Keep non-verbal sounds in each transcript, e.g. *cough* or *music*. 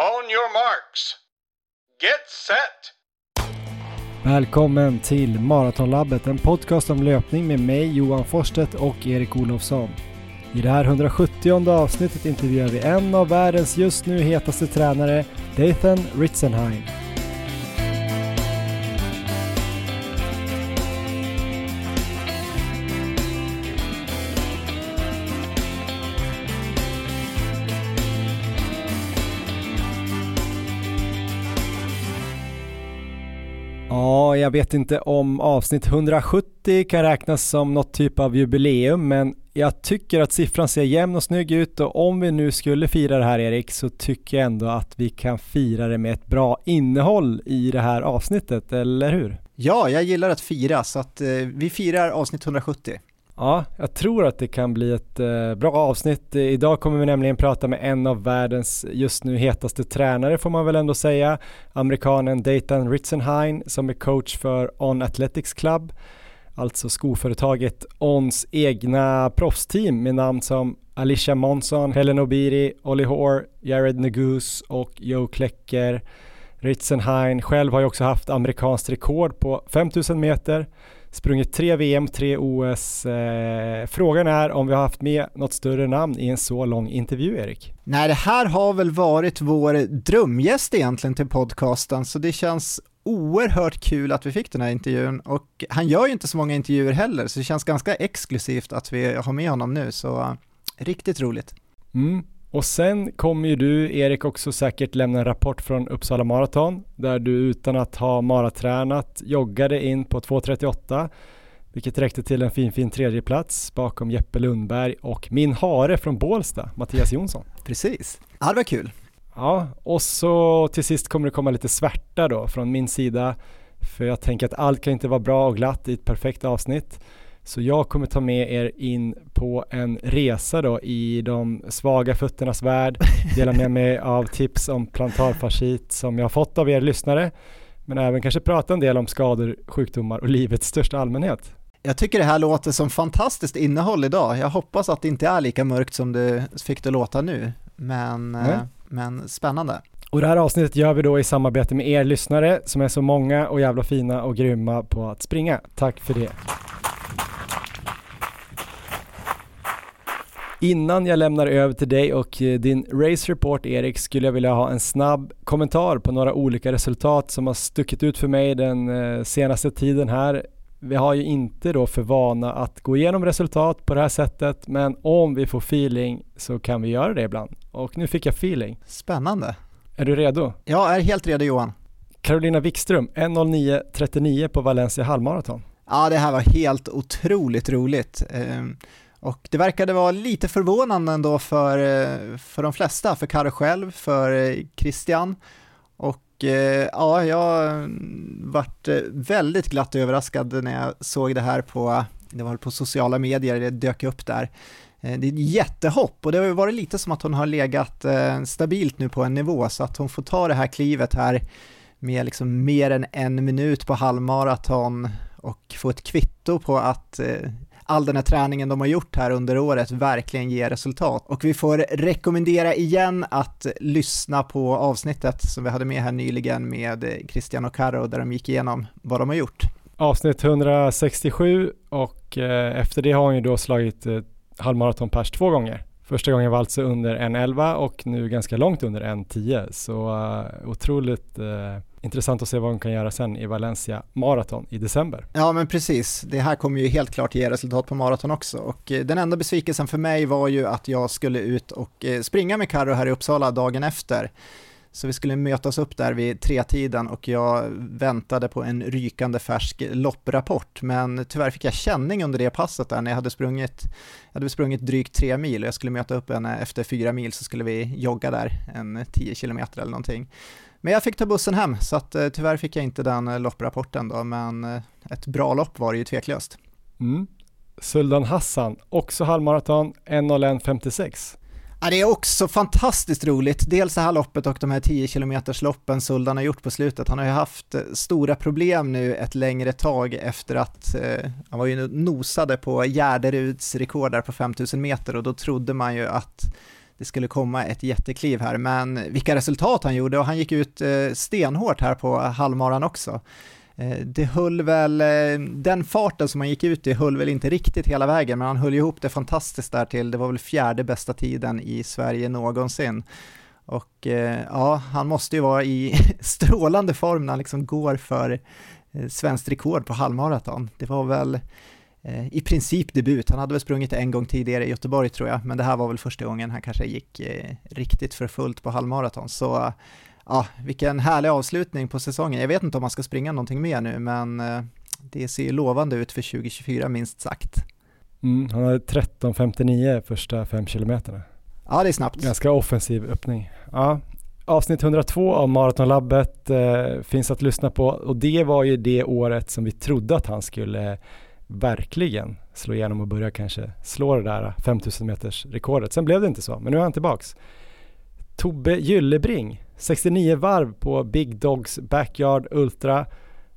On your marks. Get set! Välkommen till Maratonlabbet, en podcast om löpning med mig Johan Forsstedt och Erik Olofsson. I det här 170 avsnittet intervjuar vi en av världens just nu hetaste tränare, Dathan Ritzenheim. Jag vet inte om avsnitt 170 kan räknas som något typ av jubileum, men jag tycker att siffran ser jämn och snygg ut och om vi nu skulle fira det här Erik så tycker jag ändå att vi kan fira det med ett bra innehåll i det här avsnittet, eller hur? Ja, jag gillar att fira så att eh, vi firar avsnitt 170. Ja, jag tror att det kan bli ett eh, bra avsnitt. Idag kommer vi nämligen prata med en av världens just nu hetaste tränare får man väl ändå säga. Amerikanen Dayton Ritzenhain som är coach för On Athletics Club. Alltså skoföretaget Ons egna proffsteam med namn som Alicia Monson, Helen Obiri, Olli Hoare, Jared Neguse och Joe Klecker. Ritzenhain själv har ju också haft amerikanskt rekord på 5000 meter sprungit tre VM, tre OS. Eh, frågan är om vi har haft med något större namn i en så lång intervju, Erik? Nej, det här har väl varit vår drömgäst egentligen till podcasten, så det känns oerhört kul att vi fick den här intervjun och han gör ju inte så många intervjuer heller, så det känns ganska exklusivt att vi har med honom nu, så uh, riktigt roligt. Mm. Och sen kommer ju du, Erik, också säkert lämna en rapport från Uppsala Marathon där du utan att ha maratränat joggade in på 2.38 vilket räckte till en fin fin tredjeplats bakom Jeppe Lundberg och min hare från Bålsta, Mattias Jonsson. Precis, ja det var kul. Ja, och så till sist kommer det komma lite svärta då från min sida för jag tänker att allt kan inte vara bra och glatt i ett perfekt avsnitt. Så jag kommer ta med er in på en resa då i de svaga fötternas värld, *laughs* dela med mig av tips om plantarfascit som jag har fått av er lyssnare, men även kanske prata en del om skador, sjukdomar och livets största allmänhet. Jag tycker det här låter som fantastiskt innehåll idag. Jag hoppas att det inte är lika mörkt som det fick det låta nu, men, mm. men spännande. Och det här avsnittet gör vi då i samarbete med er lyssnare som är så många och jävla fina och grymma på att springa. Tack för det. Innan jag lämnar över till dig och eh, din race report Erik skulle jag vilja ha en snabb kommentar på några olika resultat som har stuckit ut för mig den eh, senaste tiden här. Vi har ju inte då för vana att gå igenom resultat på det här sättet men om vi får feeling så kan vi göra det ibland. Och nu fick jag feeling. Spännande. Är du redo? Jag är helt redo Johan. Carolina Wikström, 1.09.39 på Valencia halvmaraton. Ja, det här var helt otroligt roligt. Och det verkade vara lite förvånande ändå för, eh, för de flesta, för Karo själv, för eh, Christian. Och eh, ja, jag mm, vart väldigt glatt överraskad när jag såg det här på, det var på sociala medier, det dök upp där. Det är ett jättehopp och det har varit lite som att hon har legat stabilt nu på en nivå så att hon får ta det här klivet här med liksom mer än en minut på halvmaraton och få ett kvitto på att all den här träningen de har gjort här under året verkligen ger resultat. Och vi får rekommendera igen att lyssna på avsnittet som vi hade med här nyligen med Christian och Caro där de gick igenom vad de har gjort. Avsnitt 167 och eh, efter det har hon ju då slagit eh, halvmaratonpers halvmaraton pers två gånger. Första gången var alltså under 1.11 och nu ganska långt under 1.10 så uh, otroligt uh, intressant att se vad hon kan göra sen i Valencia Marathon i december. Ja men precis, det här kommer ju helt klart ge resultat på maraton också och uh, den enda besvikelsen för mig var ju att jag skulle ut och springa med Carro här i Uppsala dagen efter. Så vi skulle mötas upp där vid tretiden och jag väntade på en rykande färsk lopprapport. Men tyvärr fick jag känning under det passet där när jag hade sprungit, jag hade sprungit drygt tre mil och jag skulle möta upp henne eh, efter fyra mil så skulle vi jogga där en tio kilometer eller någonting. Men jag fick ta bussen hem så att eh, tyvärr fick jag inte den eh, lopprapporten då men ett bra lopp var det ju tveklöst. Mm. Suldan Hassan, också halvmaraton, 1.01.56. Ja, det är också fantastiskt roligt, dels det här loppet och de här 10 km loppen Suldan har gjort på slutet. Han har ju haft eh, stora problem nu ett längre tag efter att eh, han var ju nosade på Gärderuds rekord där på 5000 meter och då trodde man ju att det skulle komma ett jättekliv här, men vilka resultat han gjorde och han gick ut eh, stenhårt här på halvmaran också. Eh, det höll väl, eh, den farten som han gick ut i höll väl inte riktigt hela vägen, men han höll ihop det fantastiskt där till, det var väl fjärde bästa tiden i Sverige någonsin. Och eh, ja, han måste ju vara i *laughs* strålande form när han liksom går för svenskt rekord på halvmaraton. Det var väl i princip debut. Han hade väl sprungit en gång tidigare i Göteborg tror jag, men det här var väl första gången han kanske gick riktigt för fullt på halvmaraton. Så ja, vilken härlig avslutning på säsongen. Jag vet inte om han ska springa någonting mer nu, men eh, det ser ju lovande ut för 2024 minst sagt. Mm, han hade 13.59 första fem kilometerna. Ja, det är snabbt. Ganska offensiv öppning. Ja, avsnitt 102 av Maratonlabbet eh, finns att lyssna på och det var ju det året som vi trodde att han skulle verkligen slå igenom och börja kanske slå det där 5000 meters rekordet. Sen blev det inte så, men nu är han tillbaks. Tobbe Gyllebring, 69 varv på Big Dogs Backyard Ultra,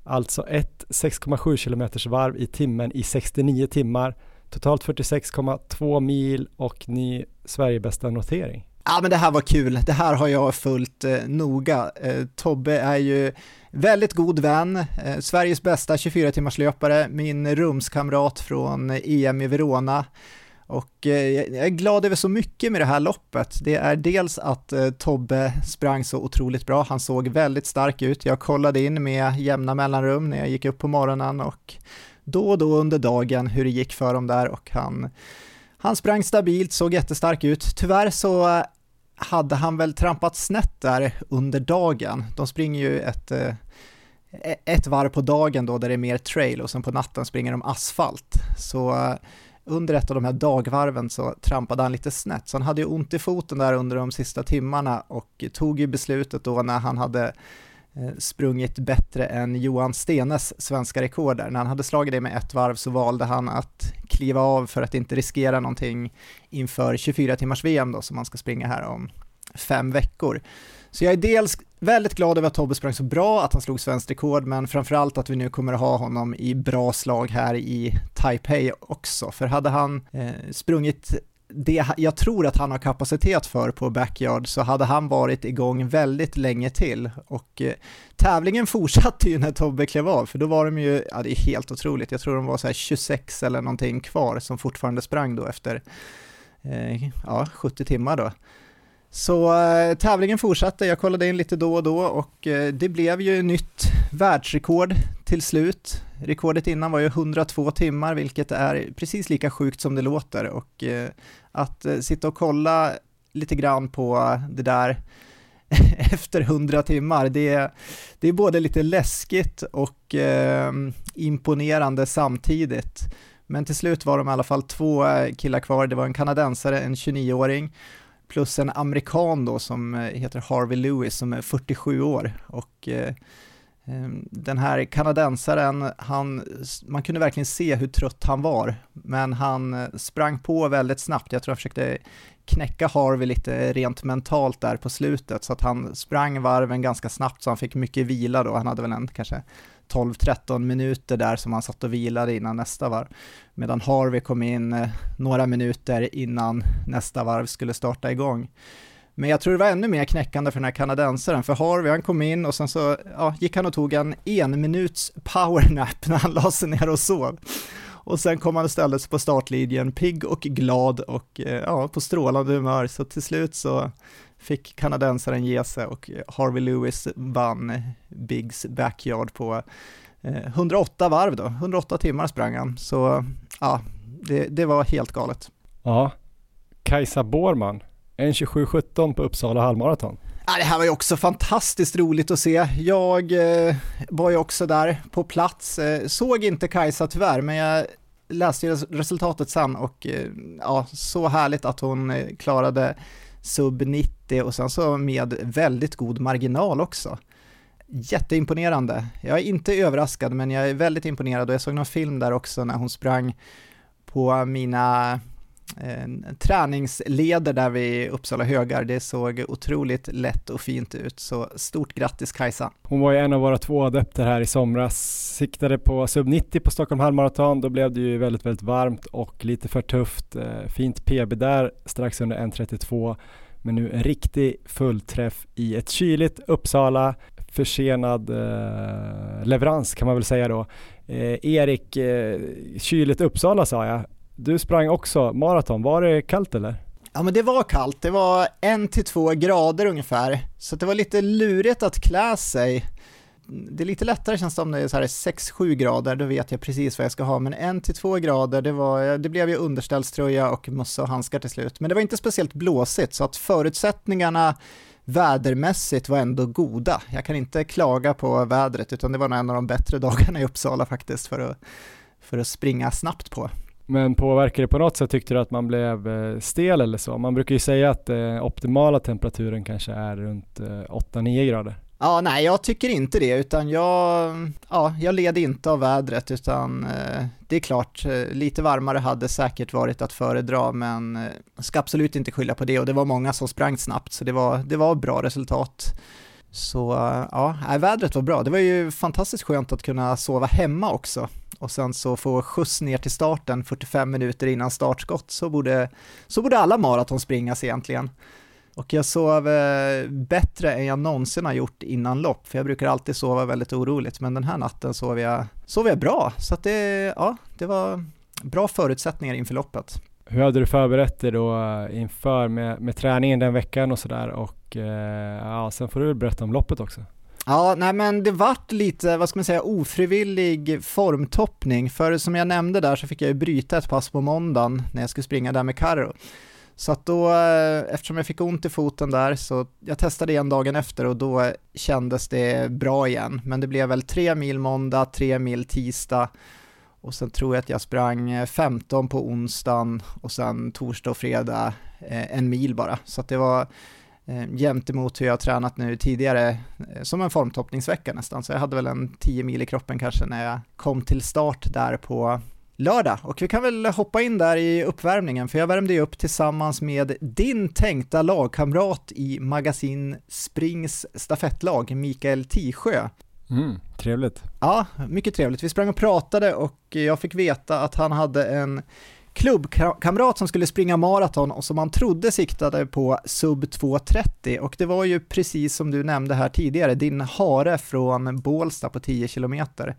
alltså ett 6,7 km varv i timmen i 69 timmar, totalt 46,2 mil och ny Sverigebästa notering. Ja men det här var kul, det här har jag följt eh, noga. Eh, Tobbe är ju väldigt god vän, eh, Sveriges bästa 24 timmars löpare, min rumskamrat från EM i Verona. Och eh, jag är glad över så mycket med det här loppet. Det är dels att eh, Tobbe sprang så otroligt bra, han såg väldigt stark ut. Jag kollade in med jämna mellanrum när jag gick upp på morgonen och då och då under dagen hur det gick för dem där och han han sprang stabilt, såg jättestark ut. Tyvärr så eh, hade han väl trampat snett där under dagen. De springer ju ett, e-, ett varv på dagen då där det är mer trail och sen på natten springer de asfalt. Så under ett av de här dagvarven så trampade han lite snett, så han hade ju ont i foten där under de sista timmarna och tog ju beslutet då när han hade eh, sprungit bättre än Johan Stenes svenska rekord där. När han hade slagit det med ett varv så valde han att kliva av för att inte riskera någonting inför 24 timmars VM då som man ska springa här om fem veckor. Så jag är dels väldigt glad över att Tobbe sprang så bra, att han slog svenskt rekord, men framförallt att vi nu kommer att ha honom i bra slag här i Taipei också. För hade han eh, sprungit det jag tror att han har kapacitet för på backyard så hade han varit igång väldigt länge till och eh, tävlingen *laughs* fortsatte ju när Tobbe klev av för då var de ju, ja det är helt otroligt, jag tror de var så här 26 eller någonting kvar som fortfarande sprang då efter eh, ja, 70 timmar då. Så eh, tävlingen fortsatte, jag kollade in lite då och då och eh, det blev ju nytt världsrekord till slut. Rekordet innan var ju 102 timmar, vilket är precis lika sjukt som det låter och eh, att eh, sitta och kolla lite grann på det där *laughs* efter 100 timmar, det, det är både lite läskigt och eh, imponerande samtidigt. Men till slut var de i alla fall två eh, killar kvar, det var en kanadensare, en 29-åring, plus en amerikan då som eh, heter Harvey Lewis som är 47 år och eh, eh, den här kanadensaren, han, man kunde verkligen se hur trött han var, men han eh, sprang på väldigt snabbt. Jag tror han försökte knäcka Harvey lite rent mentalt där på slutet, så att han sprang varven ganska snabbt så han fick mycket vila då. Han hade väl en kanske 12-13 minuter där som han satt och vilade innan nästa varv. Medan Harvey kom in eh, några minuter innan nästa varv skulle starta igång. Men jag tror det var ännu mer knäckande för den här kanadensaren, för Harvey han kom in och sen så ja, gick han och tog en en minuts powernap när han la sig ner och sov. Och sen kom han och ställde sig på startlinjen pigg och glad och eh, ja, på strålande humör, så till slut så fick kanadensaren ge sig och Harvey Lewis vann Bigs Backyard på 108 eh, varv då, 108 timmar sprang han, så ja, det, det var helt galet. Ja, Kajsa Bårman, en 27.17 på Uppsala halvmaraton. Ja, det här var ju också fantastiskt roligt att se. Jag eh, var ju också där på plats, eh, såg inte Kajsa tyvärr, men jag läste resultatet sen och eh, ja, så härligt att hon eh, klarade sub 90 och sen så med väldigt god marginal också. Jätteimponerande. Jag är inte överraskad, men jag är väldigt imponerad och jag såg någon film där också när hon sprang på mina träningsleder där vid Uppsala högar. Det såg otroligt lätt och fint ut, så stort grattis Kajsa! Hon var ju en av våra två adepter här i somras, siktade på sub 90 på Stockholm halvmaraton, då blev det ju väldigt, väldigt varmt och lite för tufft. Eh, fint PB där, strax under 1.32 Men nu en riktig fullträff i ett kyligt Uppsala, försenad eh, leverans kan man väl säga då. Eh, Erik, eh, kyligt Uppsala sa jag. Du sprang också maraton, var det kallt eller? Ja men det var kallt, det var en till två grader ungefär, så det var lite lurigt att klä sig. Det är lite lättare känns det om det är så här 6-7 grader, då vet jag precis vad jag ska ha, men en till två grader, det, var, det blev ju underställströja och mössa och handskar till slut. Men det var inte speciellt blåsigt, så att förutsättningarna vädermässigt var ändå goda. Jag kan inte klaga på vädret, utan det var nog en av de bättre *laughs* dagarna i Uppsala faktiskt för att, för att springa snabbt på. Men påverkar det på något sätt, tyckte du att man blev eh, stel eller så? Man brukar ju säga att eh, optimala temperaturen kanske är runt eh, 8-9 grader. Ja, nej, jag tycker inte det, utan jag, ja, jag led inte av vädret, utan eh, det är klart, eh, lite varmare hade säkert varit att föredra, men eh, ska absolut inte skylla på det och det var många som sprang snabbt, så det var, det var bra resultat. Så ja, vädret var bra. Det var ju fantastiskt skönt att kunna sova hemma också och sen så få skjuts ner till starten 45 minuter innan startskott, så borde, så borde alla maraton springas egentligen. Och jag sov eh, bättre än jag någonsin har gjort innan lopp, för jag brukar alltid sova väldigt oroligt, men den här natten sov jag, sov jag bra, så att det, ja, det var bra förutsättningar inför loppet. Hur hade du förberett dig då eh, inför med, med träningen den veckan och sådär och eh, ja, sen får du väl berätta om loppet också. Ja, nej men det vart lite, vad ska man säga, ofrivillig formtoppning, för som jag nämnde där så fick jag ju bryta ett pass på måndagen när jag skulle springa där med Karo. Så att då, eh, eftersom jag fick ont i foten där, så jag testade igen dagen efter och då kändes det bra igen. Men det blev väl tre mil måndag, tre mil tisdag och sen tror jag att jag sprang eh, 15 på onsdagen och sen torsdag och fredag eh, en mil bara. Så att det var eh, jämnt emot hur jag har tränat nu tidigare, eh, som en formtoppningsvecka nästan. Så jag hade väl en 10 mil i kroppen kanske när jag kom till start där på lördag. Och vi kan väl hoppa in där i uppvärmningen, för jag värmde ju upp tillsammans med din tänkta lagkamrat i Magasin Springs stafettlag, Mikael Tisjö. Mm, trevligt. Ja, mycket trevligt. Vi sprang och pratade och jag fick veta att han hade en klubbkamrat som skulle springa maraton och som han trodde siktade på sub 2.30 och det var ju precis som du nämnde här tidigare, din hare från Bålsta på 10 kilometer.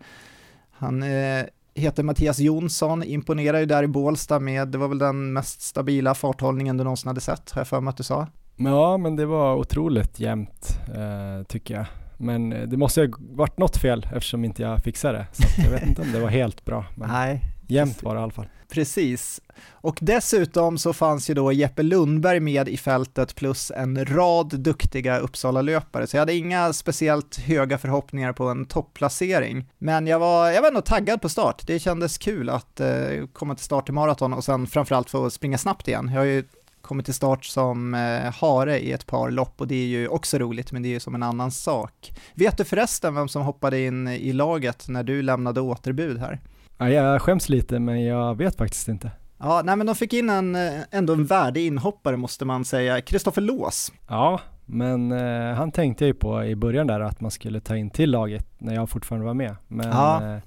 Han eh, heter Mattias Jonsson, imponerar ju där i Bålsta med, det var väl den mest stabila farthållningen du någonsin hade sett, har jag för mig att du sa. Ja, men det var otroligt jämnt eh, tycker jag. Men eh, det måste ha varit något fel eftersom inte jag fixade det. Så jag vet inte om det var helt bra. Men Nej. Jämnt var det i alla fall. Precis. Och dessutom så fanns ju då Jeppe Lundberg med i fältet plus en rad duktiga Uppsala-löpare, så jag hade inga speciellt höga förhoppningar på en topplacering. Men jag var, jag var ändå taggad på start. Det kändes kul att eh, komma till start i maraton och sen framförallt få springa snabbt igen. Jag har ju kommit till start som eh, hare i ett par lopp och det är ju också roligt, men det är ju som en annan sak. Vet du förresten vem som hoppade in i laget när du lämnade återbud här? Ja, jag skäms lite, men jag vet faktiskt inte. Ja, nej men de fick in en, eh, ändå en värdig inhoppare måste man säga, Kristoffer Lås. Ja, men eh, han tänkte jag ju på i början där att man skulle ta in till laget när jag fortfarande var med. Men ja. eh,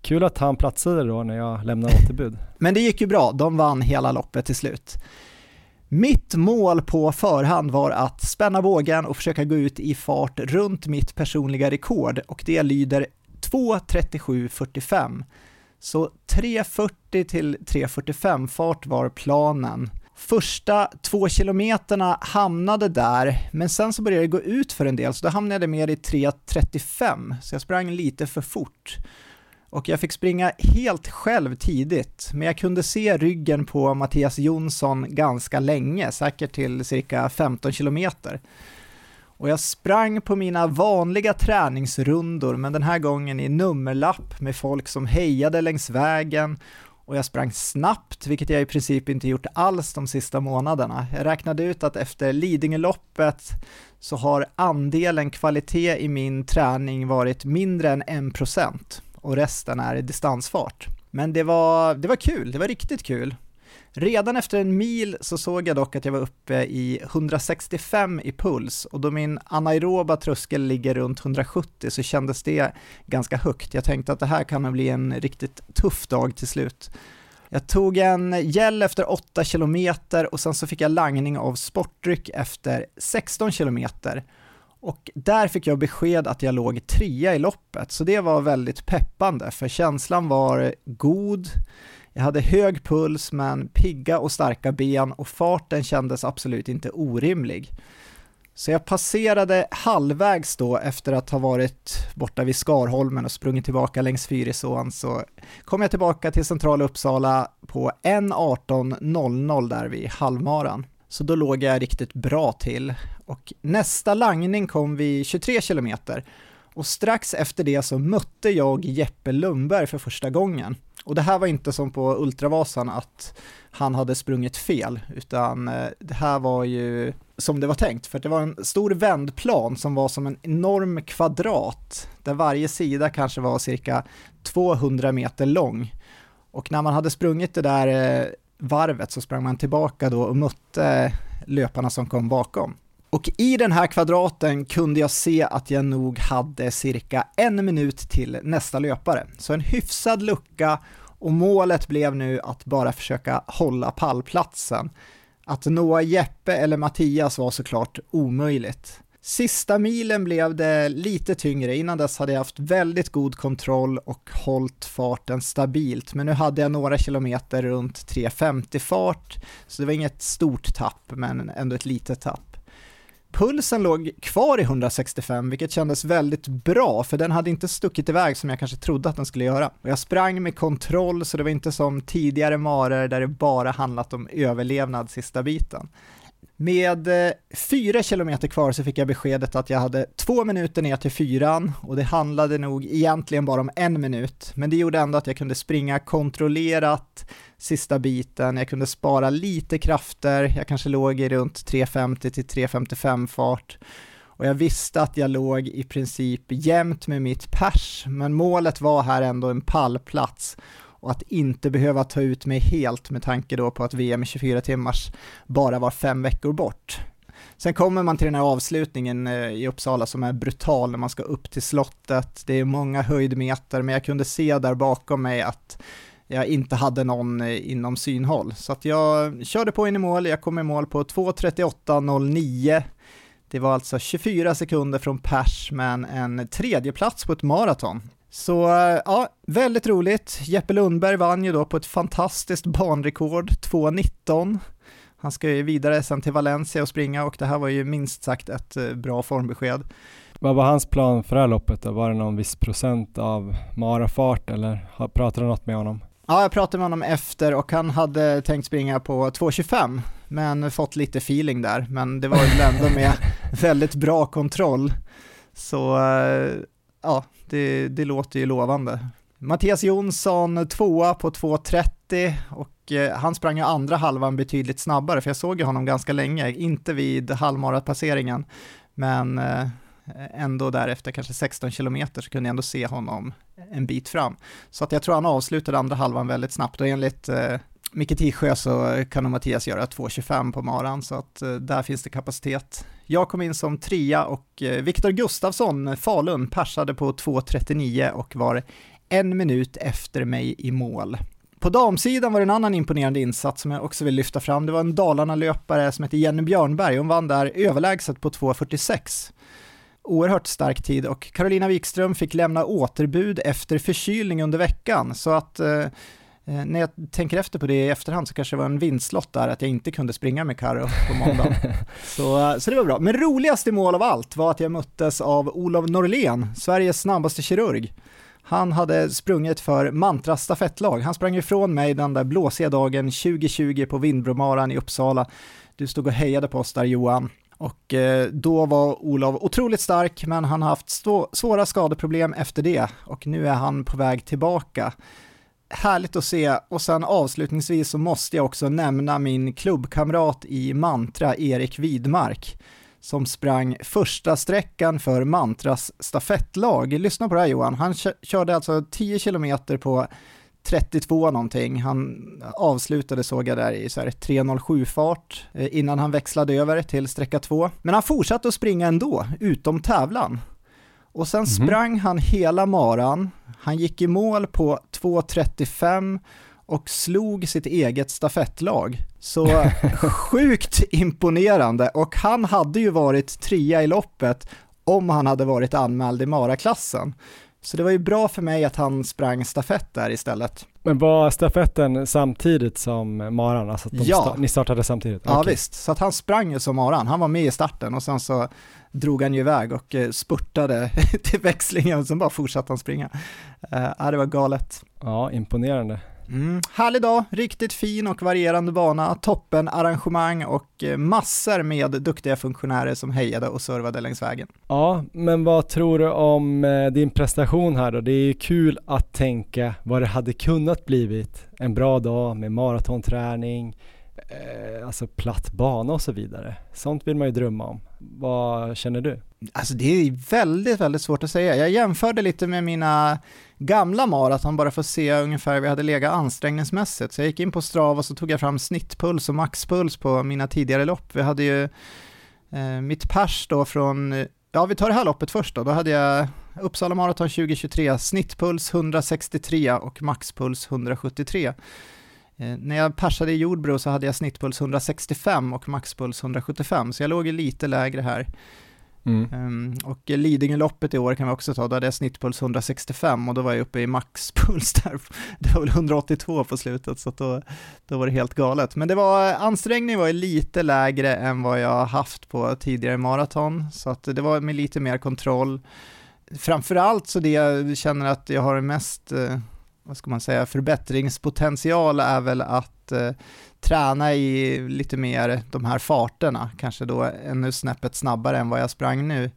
kul att han platsade då när jag lämnade återbud. *laughs* men det gick ju bra, de vann hela loppet till slut. Mitt mål på förhand var att spänna bågen och försöka gå ut i fart runt mitt personliga rekord och det lyder 2.37.45. Så 3.40 till 3.45 fart var planen. Första två kilometerna hamnade där, men sen så började det gå ut för en del, så då hamnade jag mer i 3.35, så jag sprang lite för fort. Och jag fick springa helt själv tidigt, men jag kunde se ryggen på Mattias Jonsson ganska länge, säkert till cirka 15 kilometer. Och jag sprang på mina vanliga träningsrundor, men den här gången i nummerlapp med folk som hejade längs vägen och jag sprang snabbt, vilket jag i princip inte gjort alls de sista månaderna. Jag räknade ut att efter Lidingöloppet så har andelen kvalitet i min träning varit mindre än 1% och resten är distansfart. Men det var, det var kul, det var riktigt kul. Redan efter en mil så såg jag dock att jag var uppe i 165 i puls och då min anaeroba tröskel ligger runt 170 så kändes det ganska högt. Jag tänkte att det här kan bli en riktigt tuff dag till slut. Jag tog en gel efter 8 kilometer och sen så fick jag langning av sportdryck efter 16 kilometer. Och där fick jag besked att jag låg trea i loppet, så det var väldigt peppande, för känslan var god, jag hade hög puls men pigga och starka ben och farten kändes absolut inte orimlig. Så jag passerade halvvägs då efter att ha varit borta vid Skarholmen och sprungit tillbaka längs Fyrisån så kom jag tillbaka till centrala Uppsala på 1.18.00 där vid halvmaran. Så då låg jag riktigt bra till och nästa langning kom vid 23 kilometer och strax efter det så mötte jag Jeppe Lundberg för första gången. Och det här var inte som på Ultravasan att han hade sprungit fel, utan eh, det här var ju som det var tänkt, för det var en stor vändplan som var som en enorm kvadrat, där varje sida kanske var cirka 200 meter lång. Och när man hade sprungit det där eh, varvet så sprang man tillbaka då och mötte löparna som kom bakom. Och i den här kvadraten kunde jag se att jag nog hade cirka en minut till nästa löpare. Så en hyfsad lucka och målet blev nu att bara försöka hålla pallplatsen. Att nå Jeppe eller Mattias var såklart omöjligt. Sista milen blev det lite tyngre, innan dess hade jag haft väldigt god kontroll och hållit farten stabilt, men nu hade jag några kilometer runt 3.50 fart, så det var inget stort tapp, men ändå ett litet tapp. Pulsen låg kvar i 165, vilket kändes väldigt bra, för den hade inte stuckit iväg som jag kanske trodde att den skulle göra. Och jag sprang med kontroll, så det var inte som tidigare marer där det bara handlat om överlevnad sista biten. Med eh, fyra kilometer kvar så fick jag beskedet att jag hade två minuter ner till fyran och det handlade nog egentligen bara om en minut, men det gjorde ändå att jag kunde springa kontrollerat sista biten, jag kunde spara lite krafter, jag kanske låg i runt 3.50 till 3.55 fart. Och jag visste att jag låg i princip jämnt med mitt pers, men målet var här ändå en pallplats och att inte behöva ta ut mig helt med tanke då på att VM i 24 timmars bara var fem veckor bort. Sen kommer man till den här avslutningen eh, i Uppsala som är brutal när man ska upp till slottet. Det är många höjdmeter, men jag kunde se där bakom mig att jag inte hade någon eh, inom synhåll. Så att jag körde på in i mål, jag kom i mål på 2.38.09. Det var alltså 24 sekunder från pers, men en tredje plats på ett maraton. Så ja, väldigt roligt. Jeppe Lundberg vann ju då på ett fantastiskt banrekord, 2.19. Han ska ju vidare sen till Valencia och springa och det här var ju minst sagt ett eh, bra formbesked. Vad var hans plan för det här loppet då? Var det någon viss procent av marafart eller pratade du något med honom? Ja, jag pratade med honom efter och han hade tänkt springa på 2.25 men fått lite feeling där, men det var ju ändå med *laughs* väldigt bra kontroll. Så eh, ja, det, det låter ju lovande. Mattias Jonsson tvåa på 2.30 och eh, han sprang ju andra halvan betydligt snabbare, för jag såg ju honom ganska länge, inte vid halvmaratpasseringen, men eh, ändå därefter kanske 16 kilometer så kunde jag ändå se honom en bit fram. Så att jag tror han avslutade andra halvan väldigt snabbt och enligt eh, Micke Tisjö så kan nog Mattias göra 2.25 på maran så att eh, där finns det kapacitet. Jag kom in som trea och eh, Viktor Gustafsson, Falun, persade på 2.39 och var en minut efter mig i mål. På damsidan var det en annan imponerande insats som jag också vill lyfta fram. Det var en Dalarna-löpare som heter Jenny Björnberg. Hon vann där överlägset på 2.46. Oerhört stark tid och Carolina Wikström fick lämna återbud efter förkylning under veckan så att Eh, när jag tänker efter på det i efterhand så kanske det var en vinstlott där att jag inte kunde springa med Karo på måndag. *laughs* så, eh, så det var bra. Men roligaste mål av allt var att jag möttes av Olof Norlén, Sveriges snabbaste kirurg. Han hade sprungit för Mantra stafettlag. Han sprang ifrån mig den där blåsiga dagen 2020 på Vindbromaran i Uppsala. Du stod och hejade på oss där Johan. Och eh, då var Olof otroligt stark, men han har haft svåra skadeproblem efter det och nu är han på väg tillbaka härligt att se och sen avslutningsvis så måste jag också nämna min klubbkamrat i Mantra, Erik Widmark, som sprang första sträckan för Mantras stafettlag. Lyssna på det här Johan, han körde alltså 10 kilometer på 32 någonting. Han avslutade såg jag där i 3.07 fart eh, innan han växlade över till sträcka 2. Men han fortsatte att springa ändå, utom tävlan. Och sen mm sprang han hela maran, han gick i mål på 2.35 och slog sitt eget stafettlag. Så *laughs* sjukt imponerande och han hade ju varit trea i loppet om han hade varit anmäld i Mara-klassen. Så det var ju bra för mig att han sprang stafett där istället. Men var stafetten samtidigt som Maran? Alltså Ja. sta- ni startade samtidigt? Ja visst, så att han sprang ju som Maran, han var med i starten och sen så drog han ju iväg och eh, spurtade *laughs* till växlingen och sen bara fortsatte han springa. Uh, ja, det var galet. Ja, imponerande. Mm. Härlig dag, riktigt fin och varierande bana, toppen arrangemang och eh, massor med duktiga funktionärer som hejade och servade längs vägen. Ja, men vad tror du om eh, din prestation här då? Det är ju kul att tänka vad det hade kunnat blivit. En bra dag med maratonträning, eh, alltså platt bana och så vidare. Sånt vill man ju drömma om. Vad känner du? Alltså det är väldigt, väldigt svårt att säga. Jag jämförde lite med mina gamla maraton bara för att se ungefär hur vi hade legat ansträngningsmässigt. Så jag gick in på Strava och så tog jag fram snittpuls och maxpuls på mina tidigare lopp. Vi hade ju eh, mitt pers då från, ja vi tar det här loppet först då, då hade jag Uppsala Marathon 2023, snittpuls 163 och maxpuls 173. Eh, när jag persade i Jordbro så hade jag snittpuls 165 och maxpuls 175, så jag låg ju lite lägre här. Um, och Lidingöloppet i år kan vi också ta, då hade jag snittpuls 165 och då var jag uppe i maxpuls *laughs* där, det var väl 182 på slutet så då, då var det helt galet. Men det var, ansträngningen var ju lite lägre än vad jag haft på tidigare maraton, så att det var med lite mer kontroll. Framförallt så det jag känner att jag har mest, eh, vad ska man säga, förbättringspotential är väl att eh, träna i lite mer de här farterna, kanske då ännu snäppet snabbare än vad jag sprang nu.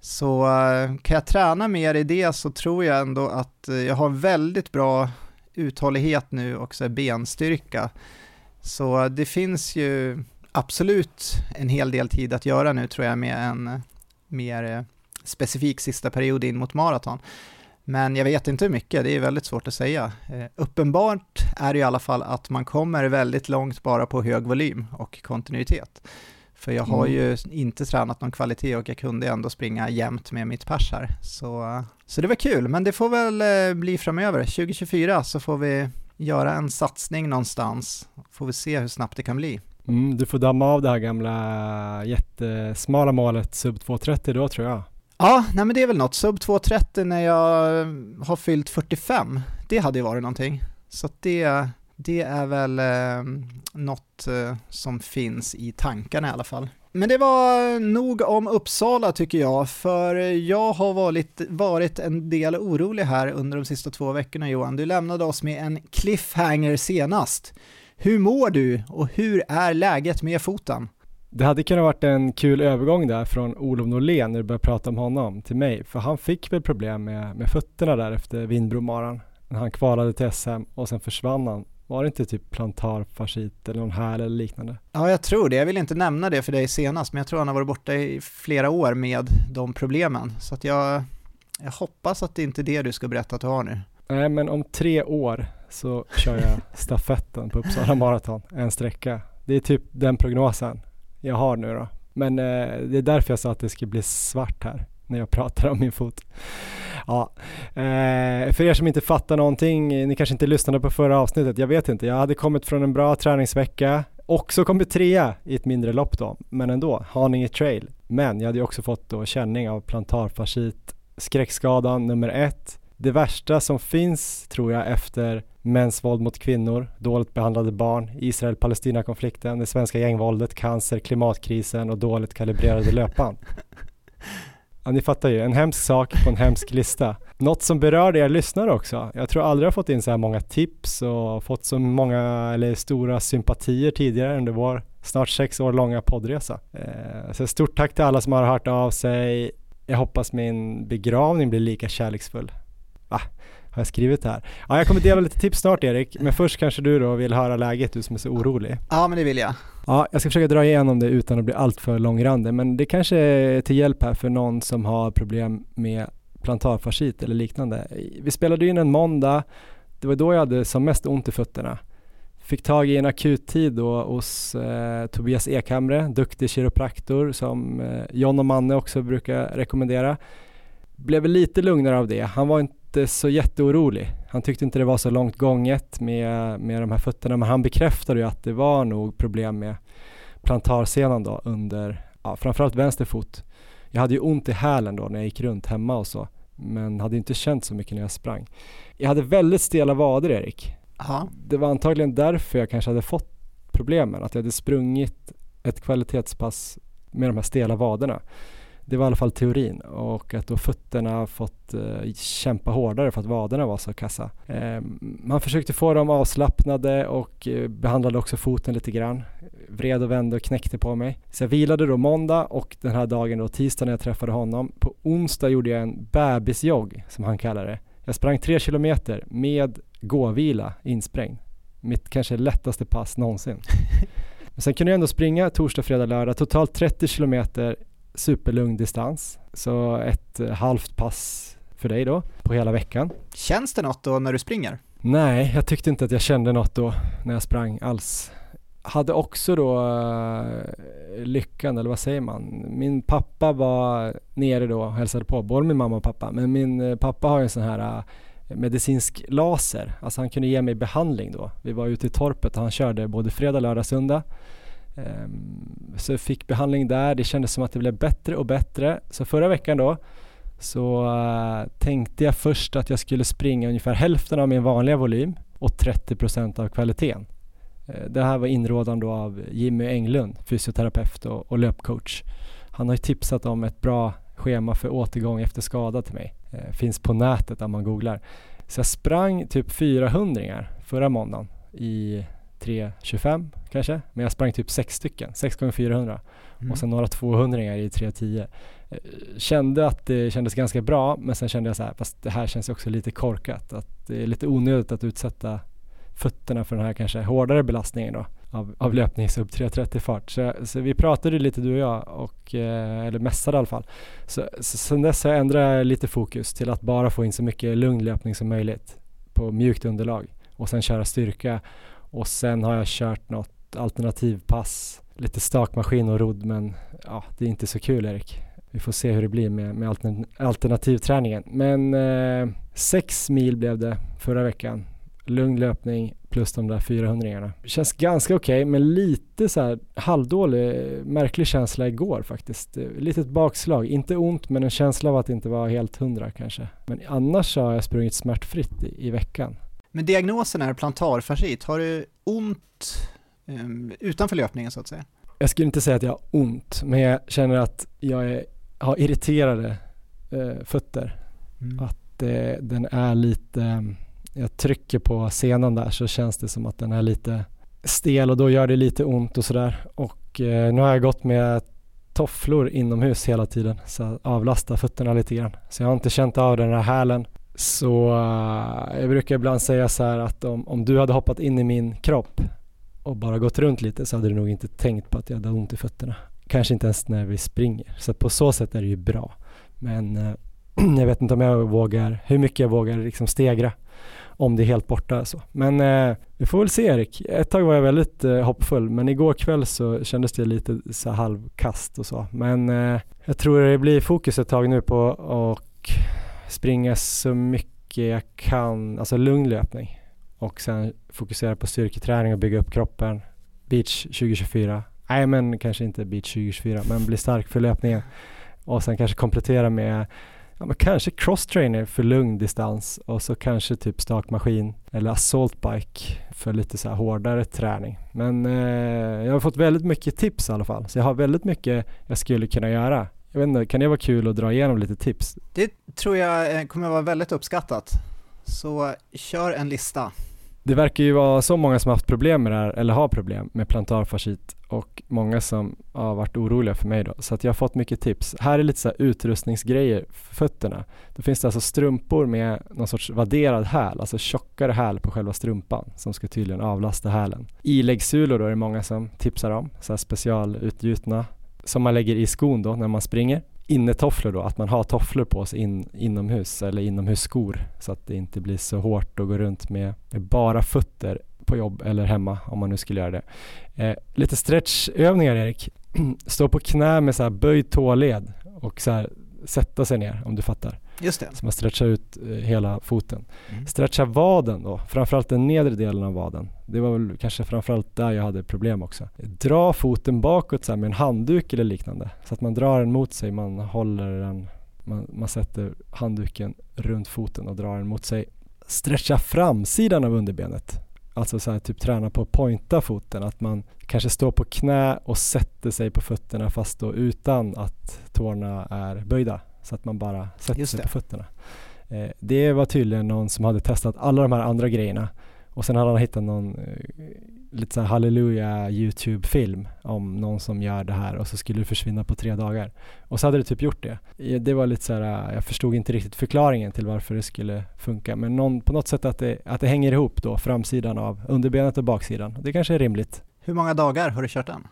Så eh, kan jag träna mer i det så tror jag ändå att eh, jag har väldigt bra uthållighet nu och så benstyrka. Så eh, det finns ju absolut en hel del tid att göra nu tror jag med en mer specifik sista period in mot maraton. Men jag vet inte hur mycket, det är väldigt svårt att säga. Eh, uppenbart är det i alla fall att man kommer väldigt långt bara på hög volym och kontinuitet. För jag har Mm. ju inte tränat någon kvalitet och jag kunde ändå springa jämnt med mitt pers här. Så, så det var kul, men det får väl eh, bli framöver. 2024 så får vi göra en satsning någonstans. Får vi se hur snabbt det kan bli. Mm, du får damma av det här gamla jättesmala målet sub 230 då tror jag. Ja, nej men det är väl något. Sub 230 när jag eh, har fyllt 45, det hade ju varit någonting. Så det, det är väl eh, något eh, som finns i tankarna i alla fall. Men det var nog om Uppsala tycker jag, för jag har varit, varit en del orolig här under de sista två veckorna Johan. Du lämnade oss med en cliffhanger senast. Hur mår du och hur är läget med foten? Det hade kunnat varit en kul övergång där från Olof Norlén när du började prata om honom till mig. För han fick väl problem med, med fötterna där efter Vindbromaran. När han kvalade till SM och sen försvann han. Var det inte typ plantarfascit eller någon häl eller liknande? Ja, jag tror det. Jag vill inte nämna det för dig senast, men jag tror han har varit borta i flera år med de problemen. Så att jag, jag hoppas att det inte är det du ska berätta att du har nu. Nej men om tre år så kör jag *laughs* stafetten på Uppsala Marathon, en sträcka. Det är typ den prognosen jag har nu då. Men eh, det är därför jag sa att det ska bli svart här när jag pratar om min fot. Ja, eh, för er som inte fattar någonting, ni kanske inte lyssnade på förra avsnittet, jag vet inte. Jag hade kommit från en bra träningsvecka, också kommit trea i ett mindre lopp då, men ändå, Haninge trail. Men jag hade ju också fått då känning av plantarfascit, skräckskadan nummer ett. Det värsta som finns tror jag efter mäns våld mot kvinnor, dåligt behandlade barn, Israel-Palestina-konflikten, det svenska gängvåldet, cancer, klimatkrisen och dåligt kalibrerade *laughs* löpband. Ja, ni fattar ju, en hemsk sak på en hemsk lista. Något som berör er lyssnare också. Jag tror aldrig jag fått in så här många tips och fått så många eller stora sympatier tidigare under vår snart sex år långa poddresa. Eh, så stort tack till alla som har hört av sig. Jag hoppas min begravning blir lika kärleksfull. Har jag skrivit här? Ja, jag kommer dela lite tips snart Erik, men först kanske du då vill höra läget, du som är så orolig. Ja, men det vill jag. Ja, jag ska försöka dra igenom det utan att bli alltför långrandig, men det kanske är till hjälp här för någon som har problem med plantarfascit eller liknande. Vi spelade in en måndag, det var då jag hade som mest ont i fötterna. Fick tag i en akuttid då hos eh, Tobias Ekhamre, duktig kiropraktor som eh, John och Manne också brukar rekommendera. Blev lite lugnare av det. Han var inte inte så jätteorolig. Han tyckte inte det var så långt gånget med, med de här fötterna men han bekräftade ju att det var nog problem med plantarsenan då under, ja, framförallt vänster fot. Jag hade ju ont i hälen då när jag gick runt hemma och så men hade inte känt så mycket när jag sprang. Jag hade väldigt stela vader Erik. Aha. Det var antagligen därför jag kanske hade fått problemen, att jag hade sprungit ett kvalitetspass med de här stela vaderna. Det var i alla fall teorin och att då fötterna fått eh, kämpa hårdare för att vaderna var så kassa. Eh, man försökte få dem avslappnade och eh, behandlade också foten lite grann. Vred och vände och knäckte på mig. Så jag vilade då måndag och den här dagen då tisdag när jag träffade honom. På onsdag gjorde jag en bebisjogg som han kallar det. Jag sprang tre kilometer med gåvila insprängd. Mitt kanske lättaste pass någonsin. *laughs* Men sen kunde jag ändå springa torsdag, fredag, lördag. Totalt 30 kilometer superlugn distans. Så ett eh, halvt pass för dig då på hela veckan. Känns det något då när du springer? Nej, jag tyckte inte att jag kände något då när jag sprang alls. Hade också då uh, lyckan, eller vad säger man? Min pappa var nere då och hälsade på, både min mamma och pappa. Men min uh, pappa har ju en sån här medicinsk laser. Alltså han kunde ge mig behandling då. Vi var ute i torpet och han körde både fredag, lördag, söndag. Ehm, så jag fick behandling där. Det kändes som att det blev bättre och bättre. Så förra veckan då så eh, tänkte jag först att jag skulle springa ungefär hälften av min vanliga volym och 30% av kvaliteten. Eh, det här var inrådan då av Jimmy Englund, fysioterapeut och, och löpcoach. Han har ju tipsat om ett bra schema för återgång efter skada till mig. Eh, finns på nätet om man googlar. Så jag sprang typ 400 förra måndagen i 3.25 kanske, men jag sprang typ 6 stycken, 6 gånger 400 mm. och sen några 200 i 3.10. Eh, kände att det kändes ganska bra, men sen kände jag så här, fast det här känns också lite korkat, att det är lite onödigt att utsätta fötterna för den här kanske hårdare belastningen då av, av löpning sub 3.30 fart. Så, så, vi pratade lite du och jag, och, eh, eller mässade i alla fall. Så, så sen dess har jag ändrat lite fokus till att bara få in så mycket lugn löpning som möjligt på mjukt underlag och sen köra styrka och sen har jag kört något alternativpass, lite stakmaskin och rodd men ja, det är inte så kul Erik. Vi får se hur det blir med, med alternativträningen. Men eh, sex mil blev det förra veckan. Lugn löpning plus de där 400 Känns ganska okej okay, men lite så här halvdålig, märklig känsla igår faktiskt. Litet bakslag, inte ont men en känsla av att det inte var helt hundra kanske. Men annars har jag sprungit smärtfritt i, i veckan. Men diagnosen är plantarfascit. Har du ont um, utanför löpningen så att säga? Jag skulle inte säga att jag har ont, men jag känner att jag är, har irriterade uh, fötter. Mm. Att uh, den är lite, jag trycker på senan där så känns det som att den är lite stel och då gör det lite ont och sådär. Och uh, nu har jag gått med tofflor inomhus hela tiden så avlasta fötterna lite grann. Så jag har inte känt av den här hälen så uh, jag brukar ibland säga så här att om, om du hade hoppat in i min kropp och bara gått runt lite så hade du nog inte tänkt på att jag hade ont i fötterna. Kanske inte ens när vi springer. Så på så sätt är det ju bra. Men uh, *clears throat* jag vet inte om jag vågar, hur mycket jag vågar liksom stegra om det är helt borta så. Men uh, vi får väl se Erik. Ett tag var jag väldigt uh, hoppfull men igår kväll så kändes det lite så halvkast och så. Men uh, jag tror det blir fokus ett tag nu på och springa så mycket jag kan, alltså lugn löpning och sen fokusera på styrketräning och bygga upp kroppen. Beach 2024. Nej men kanske inte beach 2024 men bli stark för löpningen. Och sen kanske komplettera med ja, men kanske cross-trainer för lugn distans och så kanske typ stakmaskin eller assault bike för lite så här hårdare träning. Men eh, jag har fått väldigt mycket tips i alla fall så jag har väldigt mycket jag skulle kunna göra jag vet inte, kan det vara kul att dra igenom lite tips? Det tror jag eh, kommer vara väldigt uppskattat. Så kör en lista. Det verkar ju vara så många som haft problem med det här, eller har problem med plantarfascit och många som har varit oroliga för mig då. Så att jag har fått mycket tips. Här är lite så utrustningsgrejer för fötterna. Då finns det alltså strumpor med någon sorts vadderad häl, alltså tjockare häl på själva strumpan som ska tydligen avlasta hälen. Iläggssulor då är det många som tipsar om, så här specialutgjutna som man lägger i skon då när man springer. Innetofflor då, att man har tofflor på sig in, inomhus eller inomhusskor så att det inte blir så hårt att gå runt med, med bara fötter på jobb eller hemma om man nu skulle göra det. Eh, lite stretchövningar Erik. *clears throat* Stå på knä med så här böjd tåled och så här sätta sig ner om du fattar. Just det. Så man stretchar ut eh, hela foten. Mm. Stretcha vaden då, framförallt den nedre delen av vaden. Det var väl kanske framförallt där jag hade problem också. Dra foten bakåt så med en handduk eller liknande. Så att man drar den mot sig, man håller den, man, man sätter handduken runt foten och drar den mot sig. Stretcha framsidan av underbenet. Alltså så här, typ träna på att pointa foten, att man kanske står på knä och sätter sig på fötterna fast då utan att tårna är böjda. Så att man bara sätter sig på fötterna. Eh, det var tydligen någon som hade testat alla de här andra grejerna och sen hade han hittat någon eh, lite så här halleluja YouTube-film om någon som gör det här och så skulle det försvinna på tre dagar. Och så hade det typ gjort det. Det var lite så här, eh, jag förstod inte riktigt förklaringen till varför det skulle funka men någon, på något sätt att det, att det hänger ihop då, framsidan av underbenet och baksidan. Det kanske är rimligt. Hur många dagar har du kört den?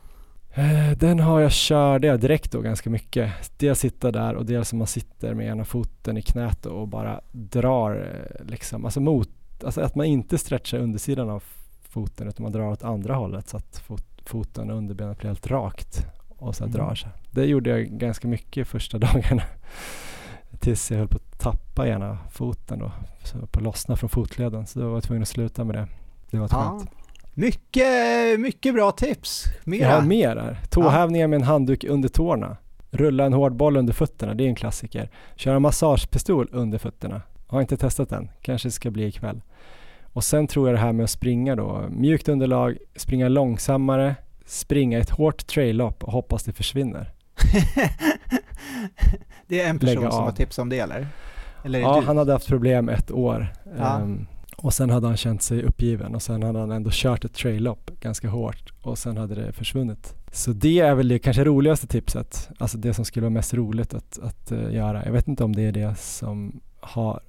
Eh, Den har jag körde jag direkt då ganska mycket. Dels sitta där och dels som man sitter med ena foten i knät och bara drar eh, liksom, alltså mot, alltså att man inte stretchar undersidan av foten utan man drar åt andra hållet så att fot, foten och underbenet blir helt rakt och så Mm. drar sig. Det gjorde jag ganska mycket första *laughs* dagarna tills jag höll på att tappa ena foten då, så på att lossna från fotleden så då var jag tvungen att sluta med det. Det var skönt. Mycket, mycket bra tips. Mera. Jag har mer här. Tåhävningar med en handduk under tårna. Rulla en hård boll under fötterna, det är en klassiker. Köra massagepistol under fötterna. Har inte testat den, kanske ska bli ikväll. Och sen tror jag det här med att springa då. Mjukt underlag, springa långsammare, springa ett hårt trail-lopp och hoppas det försvinner. *laughs* det är en person Lägga som av. har tips om det eller? Eller Ja, du? han hade haft problem ett år. Ja. Ehm, och sen hade han känt sig uppgiven och sen hade han ändå kört ett trail-lopp ganska hårt och sen hade det försvunnit. Så det är väl det kanske roligaste tipset, alltså det som skulle vara mest roligt att, att eh, göra. Jag vet inte om det är det som har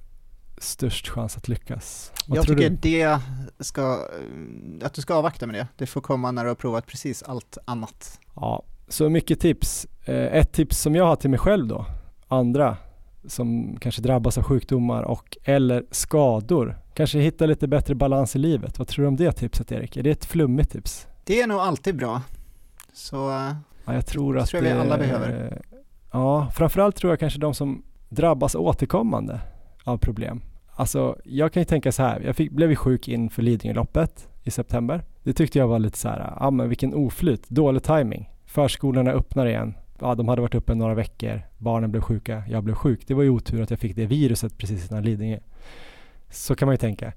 störst chans att lyckas. Vad jag tror tycker du? det ska, eh, att du ska avvakta med det. Det får komma när du har provat precis allt annat. Ja, så mycket tips. Eh, ett tips som jag har till mig själv då, andra som kanske drabbas av sjukdomar och eller skador, kanske hitta lite bättre balans i livet. Vad tror du om det tipset Erik? Är det ett flummigt tips? Det är nog alltid bra. Så eh, Ja, jag tror att tror jag vi det- alla behöver. Ja, framförallt tror jag kanske de som drabbas återkommande av problem. Alltså, jag kan ju tänka så här, jag fick, blev ju sjuk inför Lidingöloppet i september. Det tyckte jag var lite så här, ja men vilken oflyt, dålig timing. Förskolorna öppnar igen. Ja, de hade varit uppe några veckor, barnen blev sjuka, jag blev sjuk. Det var ju otur att jag fick det viruset precis innan Lidingö. Så kan man ju tänka.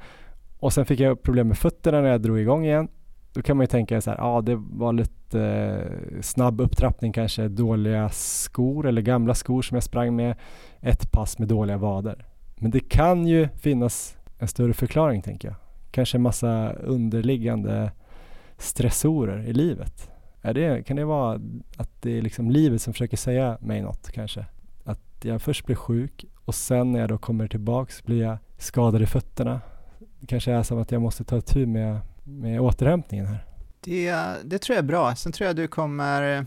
Och sen fick jag problem med fötterna när jag drog igång igen. Då kan man ju tänka så här, ja det var lite eh, snabb upptrappning kanske, dåliga skor eller gamla skor som jag sprang med, ett pass med dåliga vader. Men det kan ju finnas en större förklaring tänker jag. Kanske en massa underliggande stressorer i livet. Är det, kan det vara att det är liksom livet som försöker säga mig något kanske? Att jag först blir sjuk och sen när jag då kommer tillbaks blir jag skadad i fötterna. Det kanske är som att jag måste ta tur med, med återhämtningen här. det, det tror jag är bra. Sen tror jag du kommer,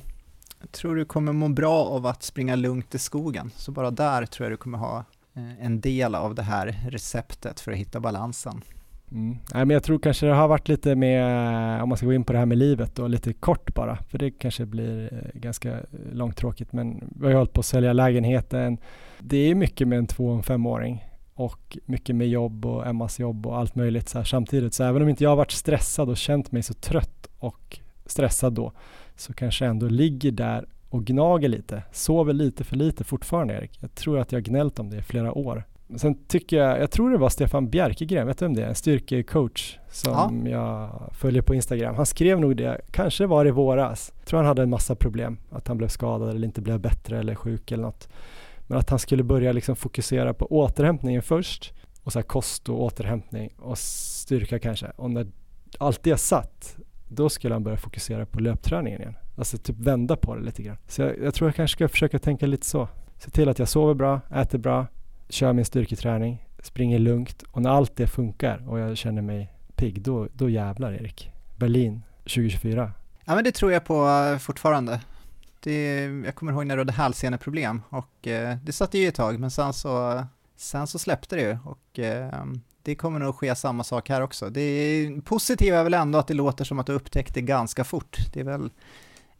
jag tror du kommer må bra av att springa lugnt i skogen. Så bara där tror jag du kommer ha eh, en del av det här receptet för att hitta balansen. Mm. Nej, men jag tror kanske det har varit lite med, eh, om man ska gå in på det här med livet och lite kort bara, för det kanske blir eh, ganska eh, långtråkigt, men vi har ju hållit på att sälja lägenheten. Det är mycket med en två och en femåring och mycket med jobb och Emmas jobb och allt möjligt så här samtidigt. Så även om inte jag har varit stressad och känt mig så trött och stressad då, så kanske jag ändå ligger där och gnager lite, sover lite för lite fortfarande Erik. Jag tror att jag har gnällt om det i flera år. Sen tycker jag, jag tror det var Stefan Bjerkegren, vet du vem det är? En styrkecoach som jag följer på Instagram. Han skrev nog det, kanske var det i våras. Jag tror han hade en massa problem, att han blev skadad eller inte blev bättre eller sjuk eller något. Men att han skulle börja liksom fokusera på återhämtningen först och så här kost och återhämtning och styrka kanske. Och när allt det satt, då skulle han börja fokusera på löpträningen igen. Alltså typ vända på det lite grann. Så jag, jag tror jag kanske ska försöka tänka lite så. Se till att jag sover bra, äter bra, kör min styrketräning, springer lugnt och när allt det funkar och jag känner mig pigg, då, då jävlar Erik. Berlin 2024. Ja men det tror jag på eh, fortfarande. Det, jag kommer ihåg när du hade hälseneproblem och eh, det satt ju ett tag men sen så, sen så släppte det ju och eh, det kommer nog ske samma sak här också. Det positiva är väl ändå att det låter som att du upptäckte ganska fort. Det är väl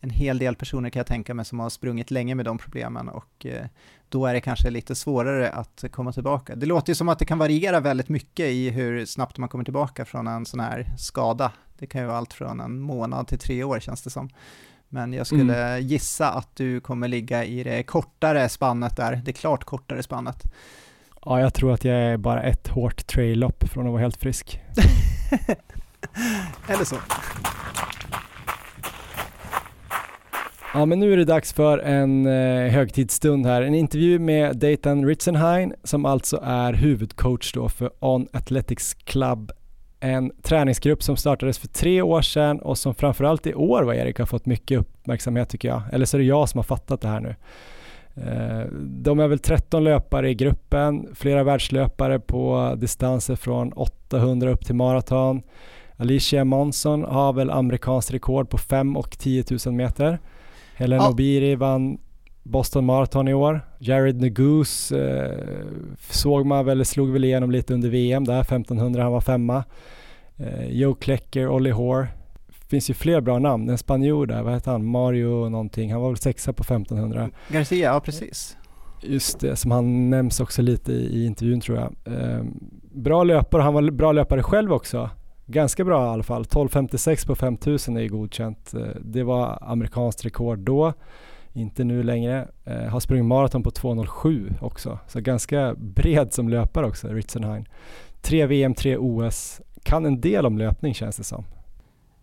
en hel del personer kan jag tänka mig som har sprungit länge med de problemen och eh, då är det kanske lite svårare att komma tillbaka. Det låter ju som att det kan variera väldigt mycket i hur snabbt man kommer tillbaka från en sån här skada. Det kan ju vara allt från en månad till tre år känns det som. Men jag skulle mm. gissa att du kommer ligga i det kortare spannet där, det klart kortare spannet. Ja, jag tror att jag är bara ett hårt trail-lopp från att vara helt frisk. *laughs* Eller så. Ja, men nu är det dags för en eh, högtidsstund här. En intervju med Dayton Ritzenhain som alltså är huvudcoach då för On Athletics Club. En träningsgrupp som startades för tre år sedan och som framförallt i år, vad Erik, har fått mycket uppmärksamhet tycker jag. Eller så är det jag som har fattat det här nu. Eh, de är väl 13 löpare i gruppen, flera världslöpare på distanser från 800 upp till maraton. Alicia Monson har väl amerikanskt rekord på 5 och 10 000 meter. Helen ja. Obiri vann Boston Marathon i år. Jared Negus eh, såg man väl, slog väl igenom lite under VM där, 1500, han var femma. Eh, Joe Klecker, Ollie Hoare. finns ju fler bra namn. En spanjor där, vad heter han? Mario någonting. Han var väl sexa på 1500. Garcia, ja precis. Just det, som han nämns också lite i, i intervjun tror jag. Eh, bra löpare, han var bra löpare själv också ganska bra i alla fall. 12.56 på 5000 är ju godkänt. Eh, det var amerikanskt rekord då, inte nu längre. Eh, har sprungit maraton på 2.07 också, så ganska bred som löpare också, Ritzenhain. Tre VM, tre OS, kan en del om löpning känns det som.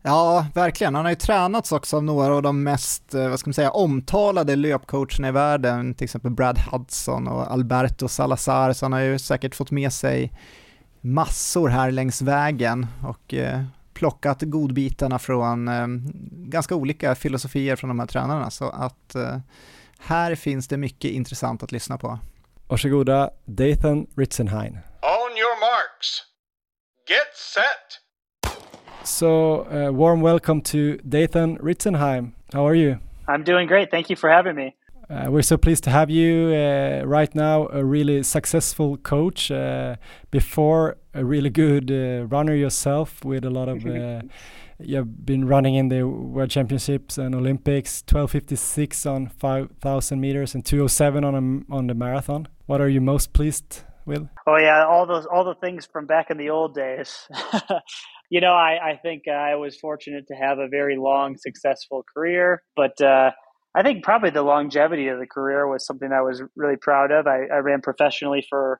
Ja, verkligen. Han har ju tränats också av några av de mest, eh, vad ska man säga, omtalade löpcoacherna i världen, till exempel Brad Hudson och Alberto Salazar, så han har ju säkert fått med sig massor här längs vägen och eh, plockat godbitarna från eh, ganska olika filosofier från de här tränarna. Så att eh, här finns det mycket intressant att lyssna på. Varsågoda, Dathan Ritzenheim. On your marks. Get set. So, uh, warm welcome to Dathan Ritzenheim. How are you? I'm doing great. Thank you for having me. Uh, we're so pleased to have you uh, right now, a really successful coach. Uh, before, a really good uh, runner yourself, with a lot of. Uh, *laughs* you've been running in the World Championships and Olympics, 12:56 on 5,000 meters and 2:07 on a, on the marathon. What are you most pleased with? Oh yeah, all those all the things from back in the old days. *laughs* you know, I, I think I was fortunate to have a very long, successful career, but I think probably the longevity of the career was something I was really proud of. I, I ran professionally for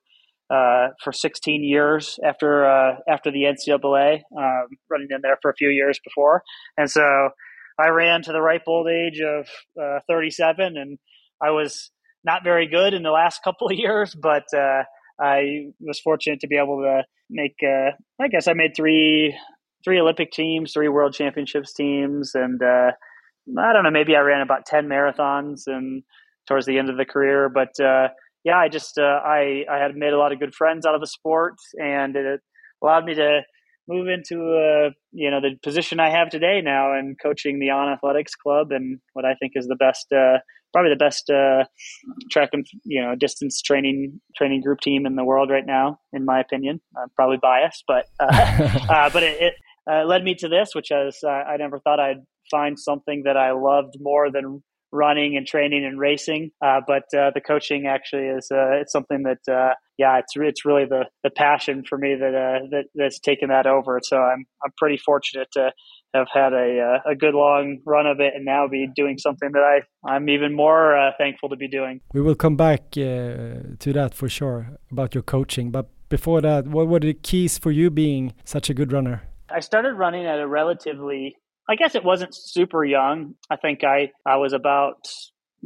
uh, for 16 years after uh, after the NCAA, um, running in there for a few years before, and so I ran to the ripe old age of uh, 37, and I was not very good in the last *laughs* couple of years, but uh, I was fortunate to be able to make. Uh, I guess I made three three Olympic teams, three World Championships teams, and uh, I don't know, maybe I ran about 10 marathons and towards the end of the career. But uh, yeah, I just, uh, I, I had made a lot of good friends out of the sport and it allowed me to move into, uh, you know, the position I have today now and coaching the On Athletics Club and what I think is the best, uh, probably the best uh, track and, you know, distance training, training group team in the world right now, in my opinion. I'm probably biased, but, uh, *laughs* uh, but it, it uh, led me to this, which is uh, I never thought I'd find something that I loved more than running and training and racing. Uh, but uh, the coaching actually is uh, it's something that uh, yeah, it's it's really the the passion for me that uh, that that's taken that over. So I'm I'm pretty fortunate to have had a uh, a good long run of it and now be doing something that I I'm even more thankful to be doing. We will come back to that for sure about your coaching, but before that, what were the keys for you being such a good runner? I started running at a relatively I guess it wasn't super young. I think I, I was about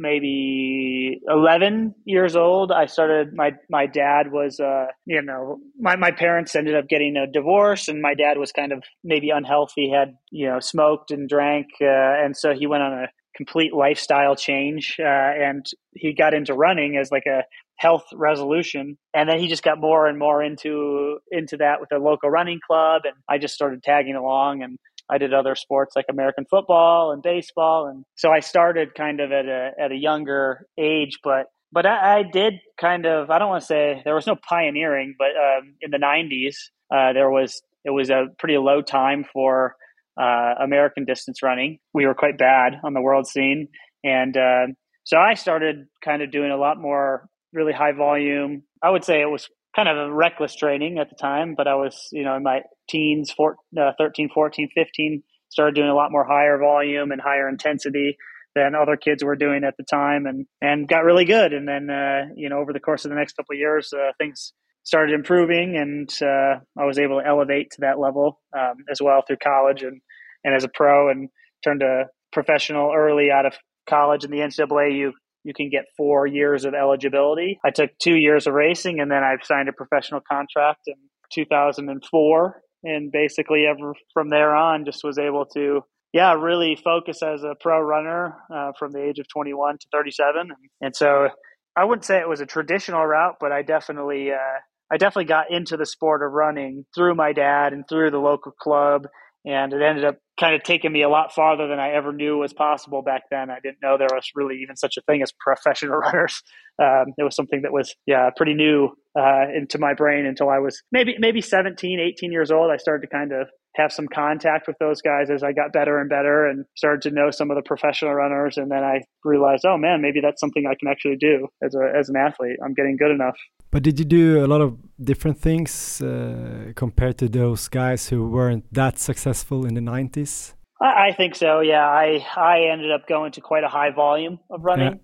maybe 11 years old i started my my dad was uh you know my my parents ended up getting a divorce and my dad was kind of maybe unhealthy had you know smoked and drank uh, and so he went on a complete lifestyle change uh, and he got into running as like a health resolution and then he just got more and more into into that with a local running club and i just started tagging along and I did other sports like American football and baseball, and so I started kind of at a at a younger age. But but I, I did kind of I don't want to say there was no pioneering, but um, in the '90s uh, there was it was a pretty low time for uh, American distance running. We were quite bad on the world scene, and uh, so I started kind of doing a lot more really high volume. I would say it was kind of a reckless training at the time, but I was, you know, in my teens, four, uh, 13, 14, 15, started doing a lot more higher volume and higher intensity than other kids were doing at the time and, and got really good. And then, uh, you know, over the course of the next couple of years, uh, things started improving and uh, I was able to elevate to that level um, as well through college and, and as a pro and turned to professional early out of college in the NCAA. You you can get four years of eligibility. I took two years of racing and then I signed a professional contract in 2004. And basically, ever from there on, just was able to, yeah, really focus as a pro runner uh, from the age of 21 to 37. And so I wouldn't say it was a traditional route, but I definitely, uh, I definitely got into the sport of running through my dad and through the local club and it ended up kind of taking me a lot farther than I ever knew was possible back then. I didn't know there was really even such a thing as professional *laughs* runners. Um, it was something that was, yeah, pretty new uh, into my brain until I was maybe maybe 17, 18 years old. I started to kind of have some contact with those guys as I got better and better and started to know some of the professional runners. And then I realized, oh man, maybe that's something I can actually do as a as an athlete. I'm getting good enough. But did you do a lot of different things uh, compared to those guys who weren't that successful in the 90s? I, I think so. Yeah, I I ended up going to quite a high volume of running.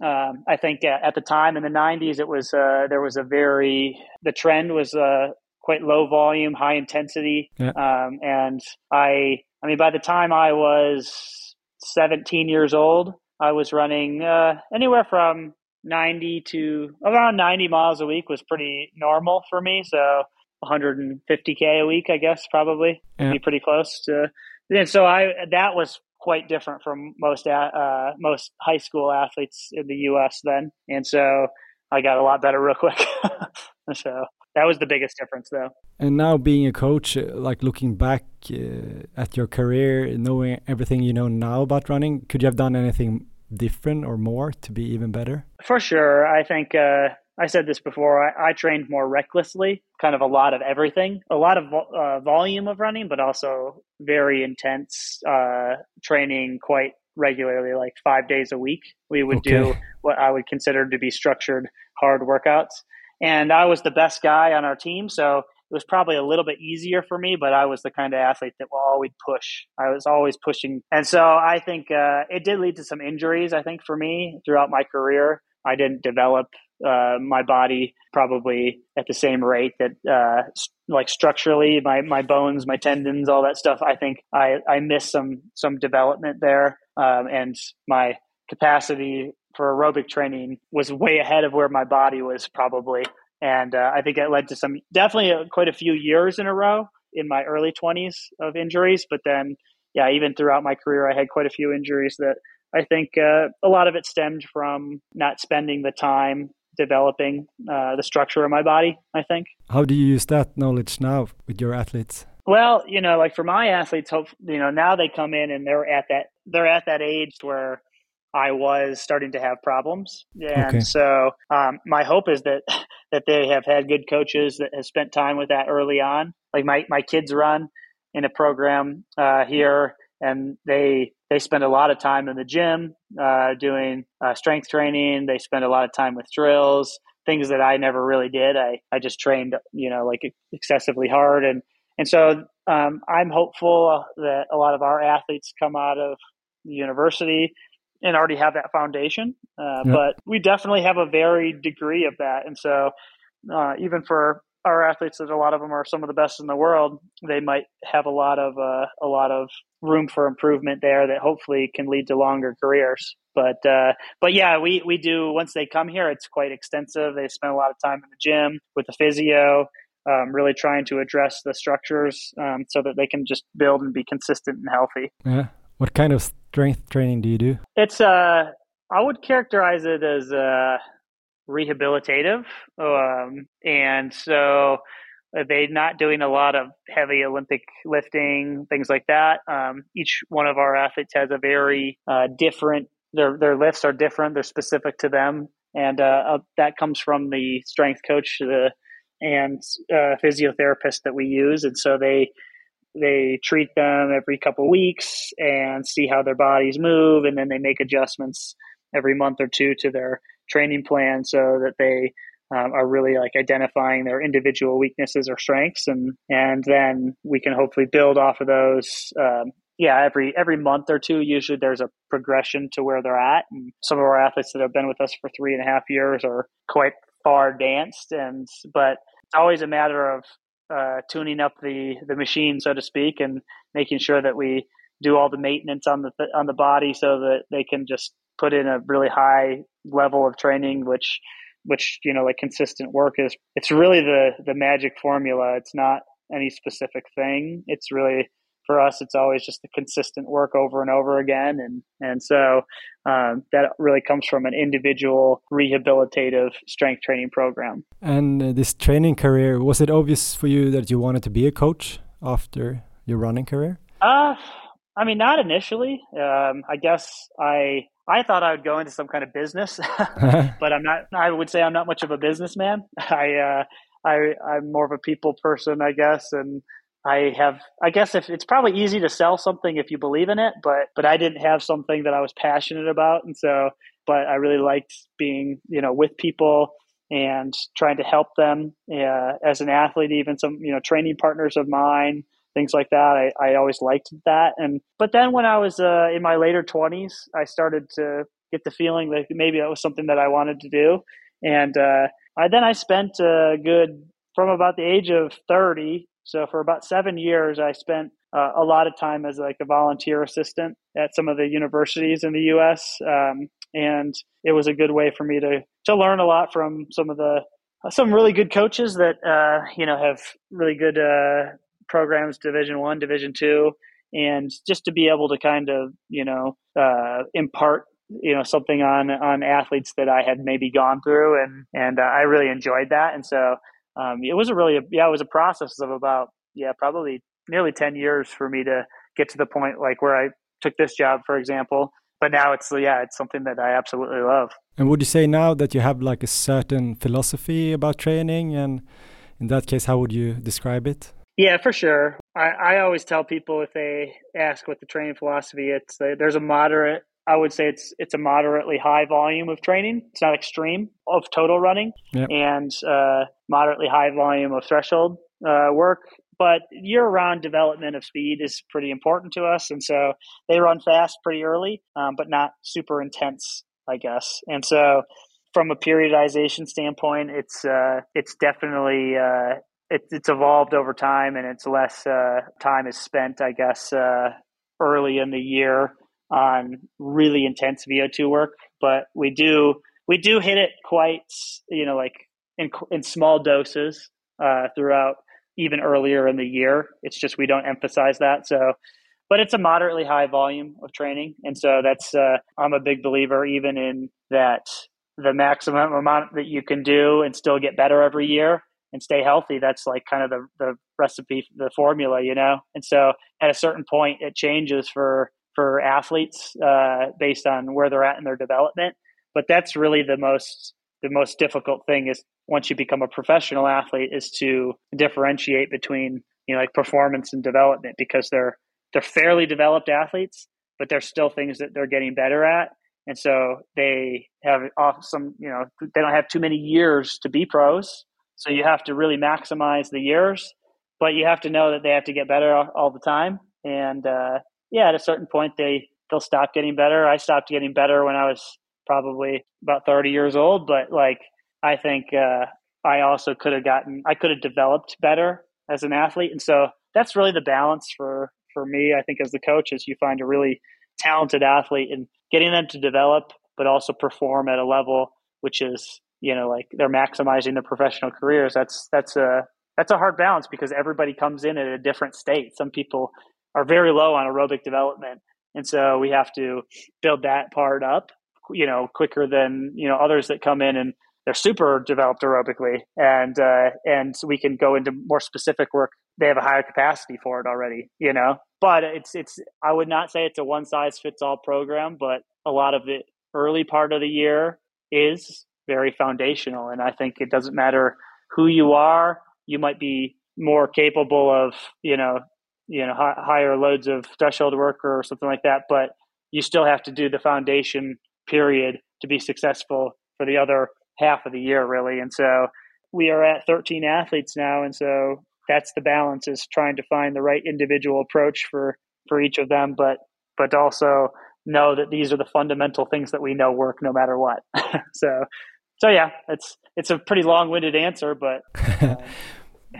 Yeah. Um, I think at the time in the 90s, it was uh, there was a very the trend was uh, quite low volume, high intensity, yeah. um, and I I mean by the time I was 17 years old, I was running uh, anywhere from 90 to around 90 miles a week was pretty normal for me. So 150k a week, I guess, probably yeah. be pretty close to. And so I that was quite different from most uh, most high school athletes in the U.S. then, and so I got a lot better real quick. *laughs* so that was the biggest difference, though. And now, being a coach, uh, like looking back uh, at your career, knowing everything you know now about running, could you have done anything different or more to be even better? For sure. I think uh, I said this before. I, I, trained more recklessly, kind of a lot of everything, a lot of uh, volume of running, but also very intense uh, training quite regularly, like five days a week. We would okay. do what I would consider to be structured hard workouts. And I was the best guy on our team. So it was probably a little bit easier for me, but I was the kind of athlete that will always push. I was always pushing. And so I think uh, it did lead to some injuries, I think, for me throughout my career. I didn't develop uh, my body probably at the same rate that, uh, like structurally, my, my bones, my tendons, all that stuff. I think I, I missed some some development there, um, and my capacity for aerobic training was way ahead of where my body was probably and uh, I think it led to some definitely a, quite a few years in a row in my early 20s of injuries. But then, yeah, even throughout my career, I had quite a few injuries that I think uh, a lot of it stemmed from not spending the time developing uh, the structure of my body. I think. How do you use that knowledge now with your athletes? Well, you know, like for my athletes, hope you know now they come in and they're at that they're at that age where I was starting to have problems. And okay. so um, my hope is that *laughs* that they have had good coaches that have spent time with that early on. Like my, my kids run in a program uh, here and they they spend a lot of time in the gym uh, doing uh, strength training. They spend a lot of time with drills, things that I never really did. I, I just trained, you know, like excessively hard. And, and so um, I'm hopeful that a lot of our athletes come out of the university and already have that foundation. Uh, yep. But we definitely have a varied degree of that, and so uh, even for our athletes, that a lot of them are some of the best in the world, they might have a lot of uh, a lot of room for improvement there that hopefully can lead to longer careers. But uh, but yeah, we we do once they come here, it's quite extensive. They spend a lot of time in the gym with the physio. Um, really trying to address the structures um, so that they can just build and be consistent and healthy. Yeah. What kind of strength training do you do? It's uh, I would characterize it as uh, rehabilitative, um, and so they're not doing a lot of heavy Olympic lifting, things like that. Um, each one of our athletes has a very uh, different. Their their lifts are different. They're specific to them, and uh, uh that comes from the strength coach the, and uh, physiotherapist that we use. And so they they treat them every couple weeks and see how their bodies move, and then they make adjustments every month or two to their training plan so that they um, are really like identifying their individual weaknesses or strengths, and and then we can hopefully build off of those. Um, yeah, every every month or two, usually there's a progression to where they're at. And some of our athletes that have been with us for three and a half years are quite far advanced, and but it's always a matter of uh, tuning up the the machine, so to speak, and making sure that we do all the maintenance on the on the body so that they can just put in a really high level of training, which which you know like consistent work is. It's really the the magic formula. It's not any specific thing. It's really for us, it's always just the consistent work over and over again, and and so um, that really comes from an individual rehabilitative strength training program. And uh, this training career was it obvious for you that you wanted to be a coach after your running career? Uh, I mean, not initially. Um, I guess I I thought I would go into some kind of business, *laughs* but I'm not. I would say I'm not much of a businessman. *laughs* I uh, I I'm more of a people person, I guess, and I have, I guess if it's probably easy to sell something if you believe in it, but, but I didn't have something that I was passionate about. And so, but I really liked being, you know, with people and trying to help them uh, as an athlete, even some, you know, training partners of mine, things like that. I, I always liked that. And, but then when I was uh, in my later twenties, I started to get the feeling that maybe that was something that I wanted to do. And, uh, I, then I spent a good, from about the age of 30 so for about seven years, I spent uh, a lot of time as like a volunteer assistant at some of the universities in the U.S. Um, and it was a good way for me to to learn a lot from some of the some really good coaches that uh, you know have really good uh, programs, Division One, Division Two, and just to be able to kind of you know uh, impart you know something on on athletes that I had maybe gone through, and and uh, I really enjoyed that, and so um, it was a really yeah it was a process of about yeah probably nearly 10 years for me to get to the point like where i took this job for example. But now it's yeah it's something that i absolutely love. And would you say now that you have like a certain philosophy about training and in that case how would you describe it? Yeah for sure. I, I always tell people if they ask what the training philosophy it's there's a moderate I would say it's it's a moderately high volume of training. It's not extreme of total running, yep. and uh, moderately high volume of threshold uh, work. But year-round development of speed is pretty important to us, and so they run fast pretty early, um, but not super intense, I guess. And so, from a periodization standpoint, it's uh, it's definitely uh, it, it's evolved over time, and it's less uh, time is spent, I guess, uh, early in the year on really intense VO2 work, but we do we do hit it quite you know like in in small doses uh, throughout even earlier in the year. It's just we don't emphasize that. So, but it's a moderately high volume of training, and so that's uh, I'm a big believer even in that the maximum amount that you can do and still get better every year and stay healthy. That's like kind of the the recipe, the formula, you know. And so at a certain point, it changes for for athletes uh, based on where they're at in their development. But that's really the most the most difficult thing is once you become a professional athlete is to differentiate between you know like performance and development because they're they're fairly developed athletes, but there's still things that they're getting better at. And so they have off some, you know, they don't have too many years to be pros. So you have to really maximize the years, but you have to know that they have to get better all, the time. And uh, yeah, at a certain point they they'll stop getting better. I stopped getting better when I was probably about 30 years old, but like I think uh, I also could have gotten I could have developed better as an athlete, and so that's really the balance for for me. I think as the coach is you find a really talented athlete and getting them to develop, but also perform at a level which is you know like they're maximizing their professional careers. That's that's a that's a hard balance because everybody comes in at a different state. Some people are very low on aerobic development. And so we have to build that part up, you know, quicker than, you know, others that come in and they're super developed aerobically and, uh, and we can go into more specific work. They have a higher capacity for it already, you know, but it's, it's, I would not say it's a one size fits all program, but a lot of the early part of the year is very foundational. And I think it doesn't matter who you are, you might be more capable of, you know, you know h- higher loads of threshold work or something like that but you still have to do the foundation period to be successful for the other half of the year really. And so we are at 13 athletes now and so that's the balance is trying to find the right individual approach for for each of them but but also know that these are the fundamental things that we know work no matter what. *laughs* So so yeah it's it's a pretty long-winded answer but *laughs* um,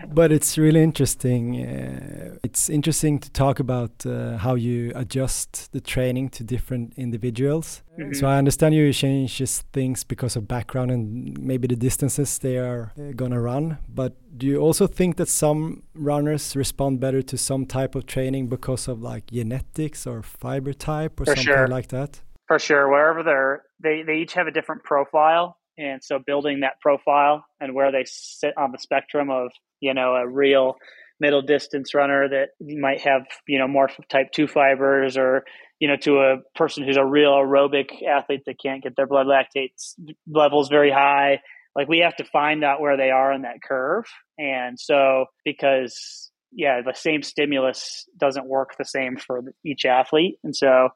but it's really interesting. Uh, it's interesting to talk about uh, how you adjust the training to different individuals. Mm -hmm. So I understand you changes things because of background and maybe the distances they are uh, gonna run. But do you also think that some runners respond better to some type of training because of like genetics or fiber type or For something sure. like that? For sure, wherever they're they they each have a different profile and so building that profile and where they sit on the spectrum of you know a real middle distance runner that might have you know more type 2 fibers or you know to a person who's a real aerobic athlete that can't get their blood lactate levels very high like we have to find out where they are in that curve. And so because yeah the same stimulus doesn't work the same for each athlete. And so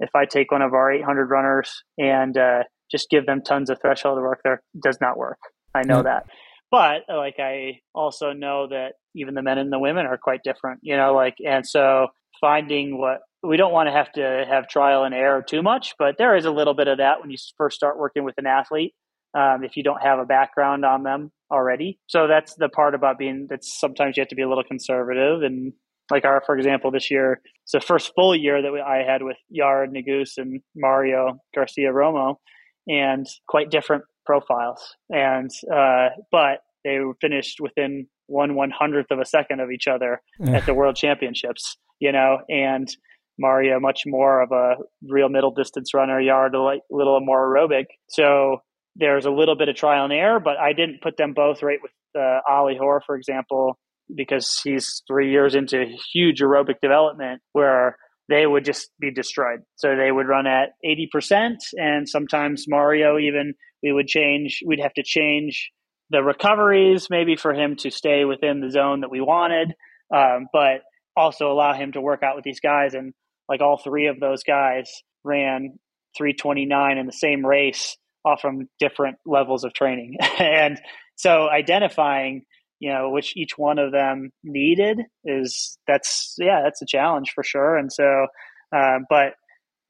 if i take one of our 800 runners and uh, just give them tons of threshold work there does not work. I know that. But like I also know that even the men and the women are quite different, you know, like and so finding what we don't want to have to have trial and error too much, but there is a little bit of that when you first start working with an athlete. Um, if you don't have a background on them already, so that's the part about being that sometimes you have to be a little conservative and like our, for example, this year, it's the first full year that we, I had with Yared Nuguse and Mario Garcia Romo, and quite different profiles. And uh, but they finished within one one hundredth of a second of each other at the World Championships. You know, and Mario much more of a real middle distance runner, yard a little more aerobic. So there's a little bit of trial and error, but I didn't put them both right with uh, Ollie Hoare, for example, because he's three years into huge aerobic development where they would just be destroyed. So they would run at 80%. And sometimes Mario, even we would change, we'd have to change the recoveries maybe for him to stay within the zone that we wanted, um, but also allow him to work out with these guys. And like all three of those guys ran 329 in the same race off from different levels of training. *laughs* and so identifying you know which each one of them needed is that's yeah that's a challenge for sure. And so uh, but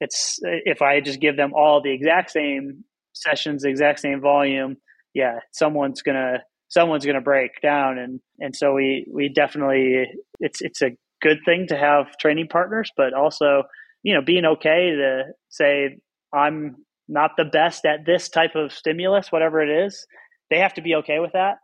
it's if i just give them all the exact same sessions the exact same volume yeah someone's gonna someone's gonna break down. And and so we we definitely it's it's a good thing to have training partners but also you know being okay to say i'm not the best at this type of stimulus whatever it is they have to be okay with that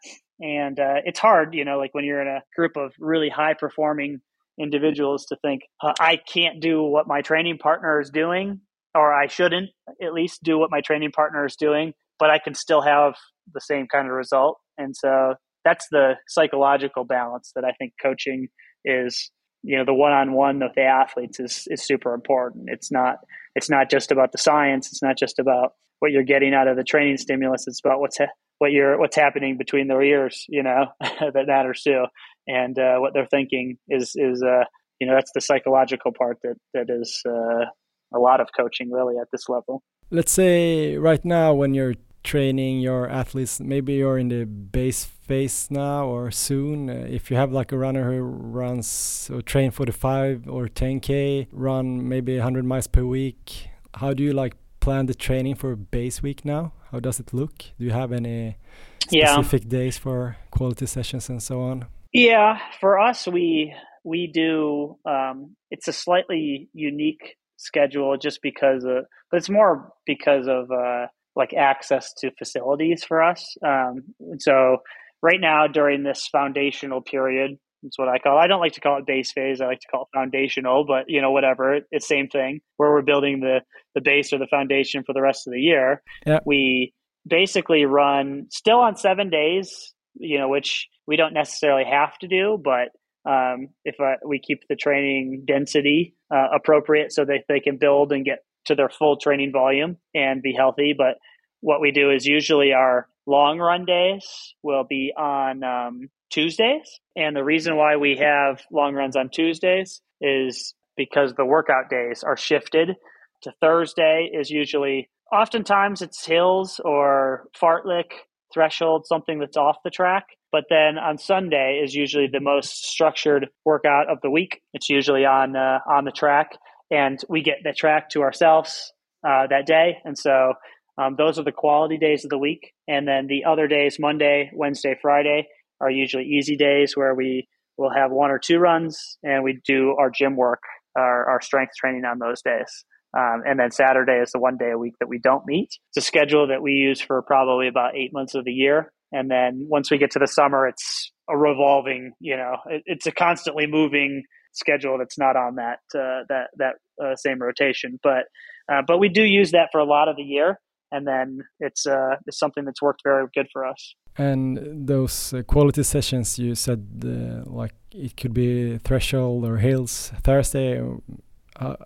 and uh, it's hard, you know, like when you're in a group of really high performing individuals to think, uh, I can't do what my training partner is doing, or I shouldn't at least do what my training partner is doing, but I can still have the same kind of result. And so that's the psychological balance that I think coaching is you know the one-on-one with the athletes is is super important. It's not it's not just about the science. It's not just about what you're getting out of the training stimulus. It's about what's ha- what you're what's happening between their ears, you know, *laughs* that matters too, and uh, what they're thinking is is uh, you know that's the psychological part that that is uh, a lot of coaching really at this level. Let's say right now when you're training your athletes, maybe you're in the base phase now or soon. Uh, if you have like a runner who runs or train for the five or 10k, run maybe 100 miles per week, how do you like plan the training for base week now? How does it look? Do you have any specific yeah. days for quality sessions and so on? Yeah, for us, we we do. Um, it's a slightly unique schedule, just because of, but it's more because of uh, like access to facilities for us. Um, so right now, during this foundational period, that's what I call. It. I don't like to call it base phase. I like to call it foundational, but you know, whatever. It's same thing where we're building the the base or the foundation for the rest of the year. Yeah. We basically run still on seven days, you know, which we don't necessarily have to do, but um, if uh, we keep the training density uh, appropriate so that they can build and get to their full training volume and be healthy. But what we do is usually our long run days will be on um, Tuesdays. And the reason why we have long runs on Tuesdays is because the workout days are shifted to Thursday is usually oftentimes it's hills or fartlek threshold, something that's off the track. But then on Sunday is usually the most structured workout of the week. It's usually on uh, on the track, and we get the track to ourselves uh, that day. And so um, those are the quality days of the week. And then the other days, Monday, Wednesday, Friday, are usually easy days where we will have one or two runs and we do our gym work, our, our strength training on those days. Um, and then Saturday is the one day a week that we don't meet. It's a schedule that we use for probably about eight months of the year. And then once we get to the summer, it's a revolving, you know, it, it's a constantly moving schedule that's not on that uh, that that uh, same rotation. But uh, but we do use that for a lot of the year, and then it's uh, it's something that's worked very good for us. And those uh, quality sessions, you said uh, like it could be threshold or hills Thursday.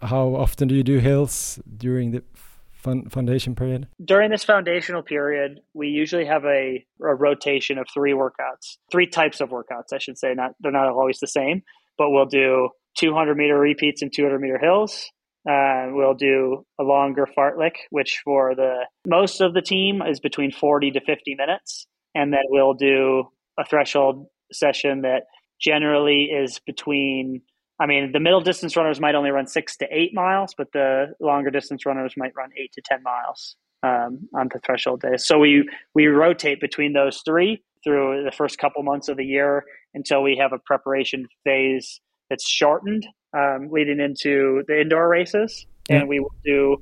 how often do you do hills during the foundation period? During this foundational period, we usually have a, a, rotation of three workouts, three types of workouts, I should say. Not they're not always the same, but we'll do 200 meter repeats and 200 meter hills. Uh, we'll do a longer fartlek, which for the most of the team is between 40 to 50 minutes, and then we'll do a threshold session that generally is between I mean, the middle distance runners might only run six to eight miles, but the longer distance runners might run eight to 10 miles um, on the threshold days. So we, we rotate between those three through the first couple months of the year until we have a preparation phase that's shortened um, leading into the indoor races. Yeah. And we will do,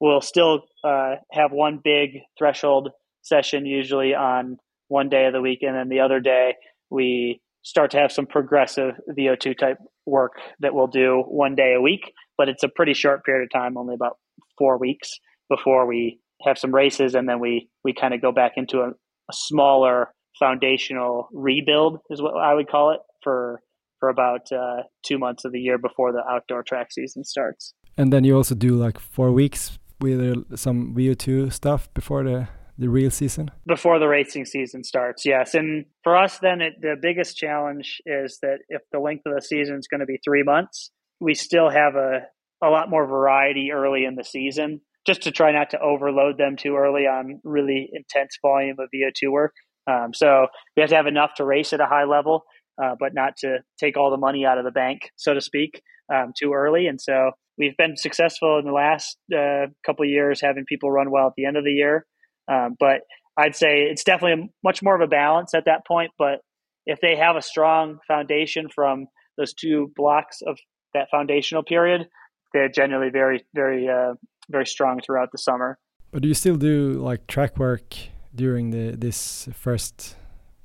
we'll still uh, have one big threshold session usually on one day of the week. And then the other day we start to have some progressive VO2 type work that we'll do one day a week, but it's a pretty short period of time, only about four weeks before we have some races, and then we we kind of go back into a, a, smaller foundational rebuild, is what I would call it for for about uh, two months of the year before the outdoor track season starts. And then you also do like four weeks with uh, some VO2 stuff before the the real season? Before the racing season starts, yes. And for us, then it, the biggest challenge is that if the length of the season is going to be three months, we still have a, a lot more variety early in the season just to try not to overload them too early on really intense volume of VO2 work. Um, so we have to have enough to race at a high level, uh, but not to take all the money out of the bank, so to speak, um, too early. And so we've been successful in the last uh, couple years having people run well at the end of the year. Um, but I'd say it's definitely much more of a balance at that point. But if they have a strong foundation from those two blocks of that foundational period, they're generally very, very, uh, very strong throughout the summer. But do you still do like track work during the this first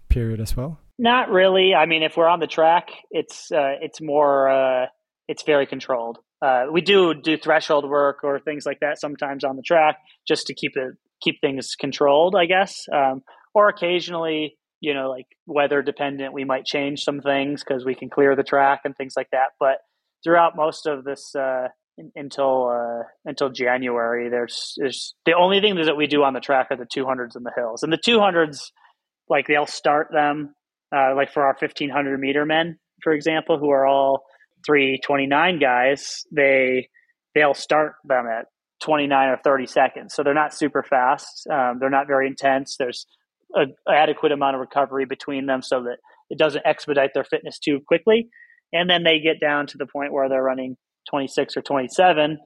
period as well? Not really. I mean, if we're on the track, it's uh, it's more uh, it's very controlled. Uh, we do do threshold work or things like that sometimes on the track just to keep it keep things controlled, I guess. Um, or occasionally, you know, like weather dependent, we might change some things because we can clear the track and things like that. But throughout most of this uh, until uh, until January, there's, there's the only thing that we do on the track are the 200s and the hills, and the 200s, like they'll start them uh, like for our 1500 meter men, for example, who are all 329 guys. They they'll start them at 29 or 30 seconds. So they're not super fast. Um, they're not very intense. There's an adequate amount of recovery between them so that it doesn't expedite their fitness too quickly. And then they get down to the point where they're running 26 or 27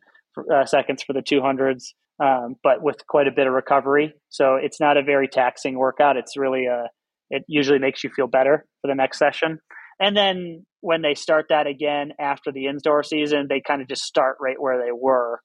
uh, seconds for the 200s, um, but with quite a bit of recovery. So it's not a very taxing workout. It's really a, it usually makes you feel better for the next session. And then when they start that again after the indoor season, they kind of just start right where they were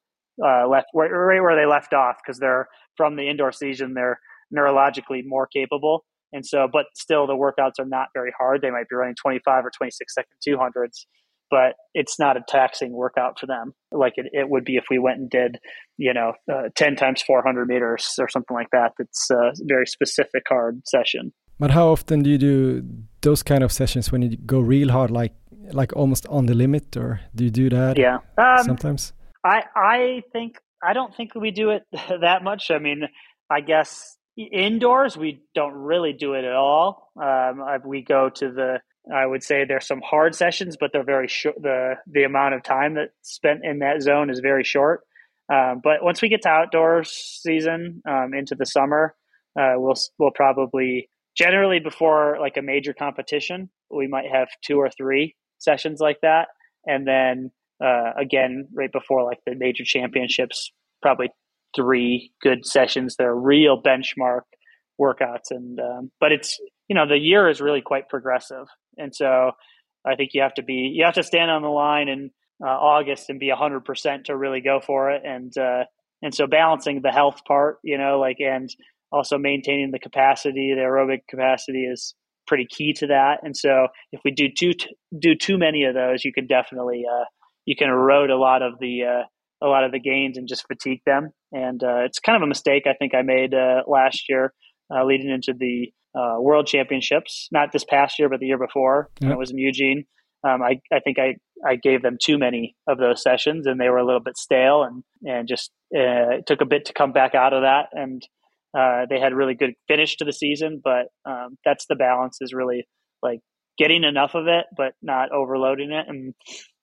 uh, left right where they left off because they're from the indoor season. They're neurologically more capable, and so but still the workouts are not very hard. They might be running 25 or 26 second 200s, but it's not a taxing workout for them like it, it would be if we went and did you know uh, 10 times 400 meters or something like that. That's a very specific hard session. But how often do you do those kind of sessions when you go real hard, like like almost on the limit, or do you do that? Yeah, um, sometimes. I I think I don't think we do it *laughs* that much. I mean, I guess indoors we don't really do it at all. Um, we go to the I would say there's some hard sessions, but they're very short. The the amount of time that's spent in that zone is very short. Um, but once we get to outdoor season um, into the summer, uh, we'll we'll probably generally before like a major competition, we might have two or three sessions like that, and then uh, again right before like the major championships, probably three good sessions. They're real benchmark workouts, and um, but it's you know the year is really quite progressive. And so I think you have to be you have to stand on the line in uh, August and be hundred percent to really go for it. And uh, and so balancing the health part, you know, like and also maintaining the capacity, the aerobic capacity is pretty key to that. And so if we do too do too many of those, you can definitely uh, you can erode a lot of the uh, a lot of the gains and just fatigue them. And uh, it's kind of a mistake I think I made uh, last year, uh, leading into the uh, World Championships, not this past year, but the year before when it was in Eugene. Um, I, I think I, I gave them too many of those sessions and they were a little bit stale and, and just uh, it took a bit to come back out of that. And uh, they had really good finish to the season, but um, that's the balance is really like getting enough of it, but not overloading it. And,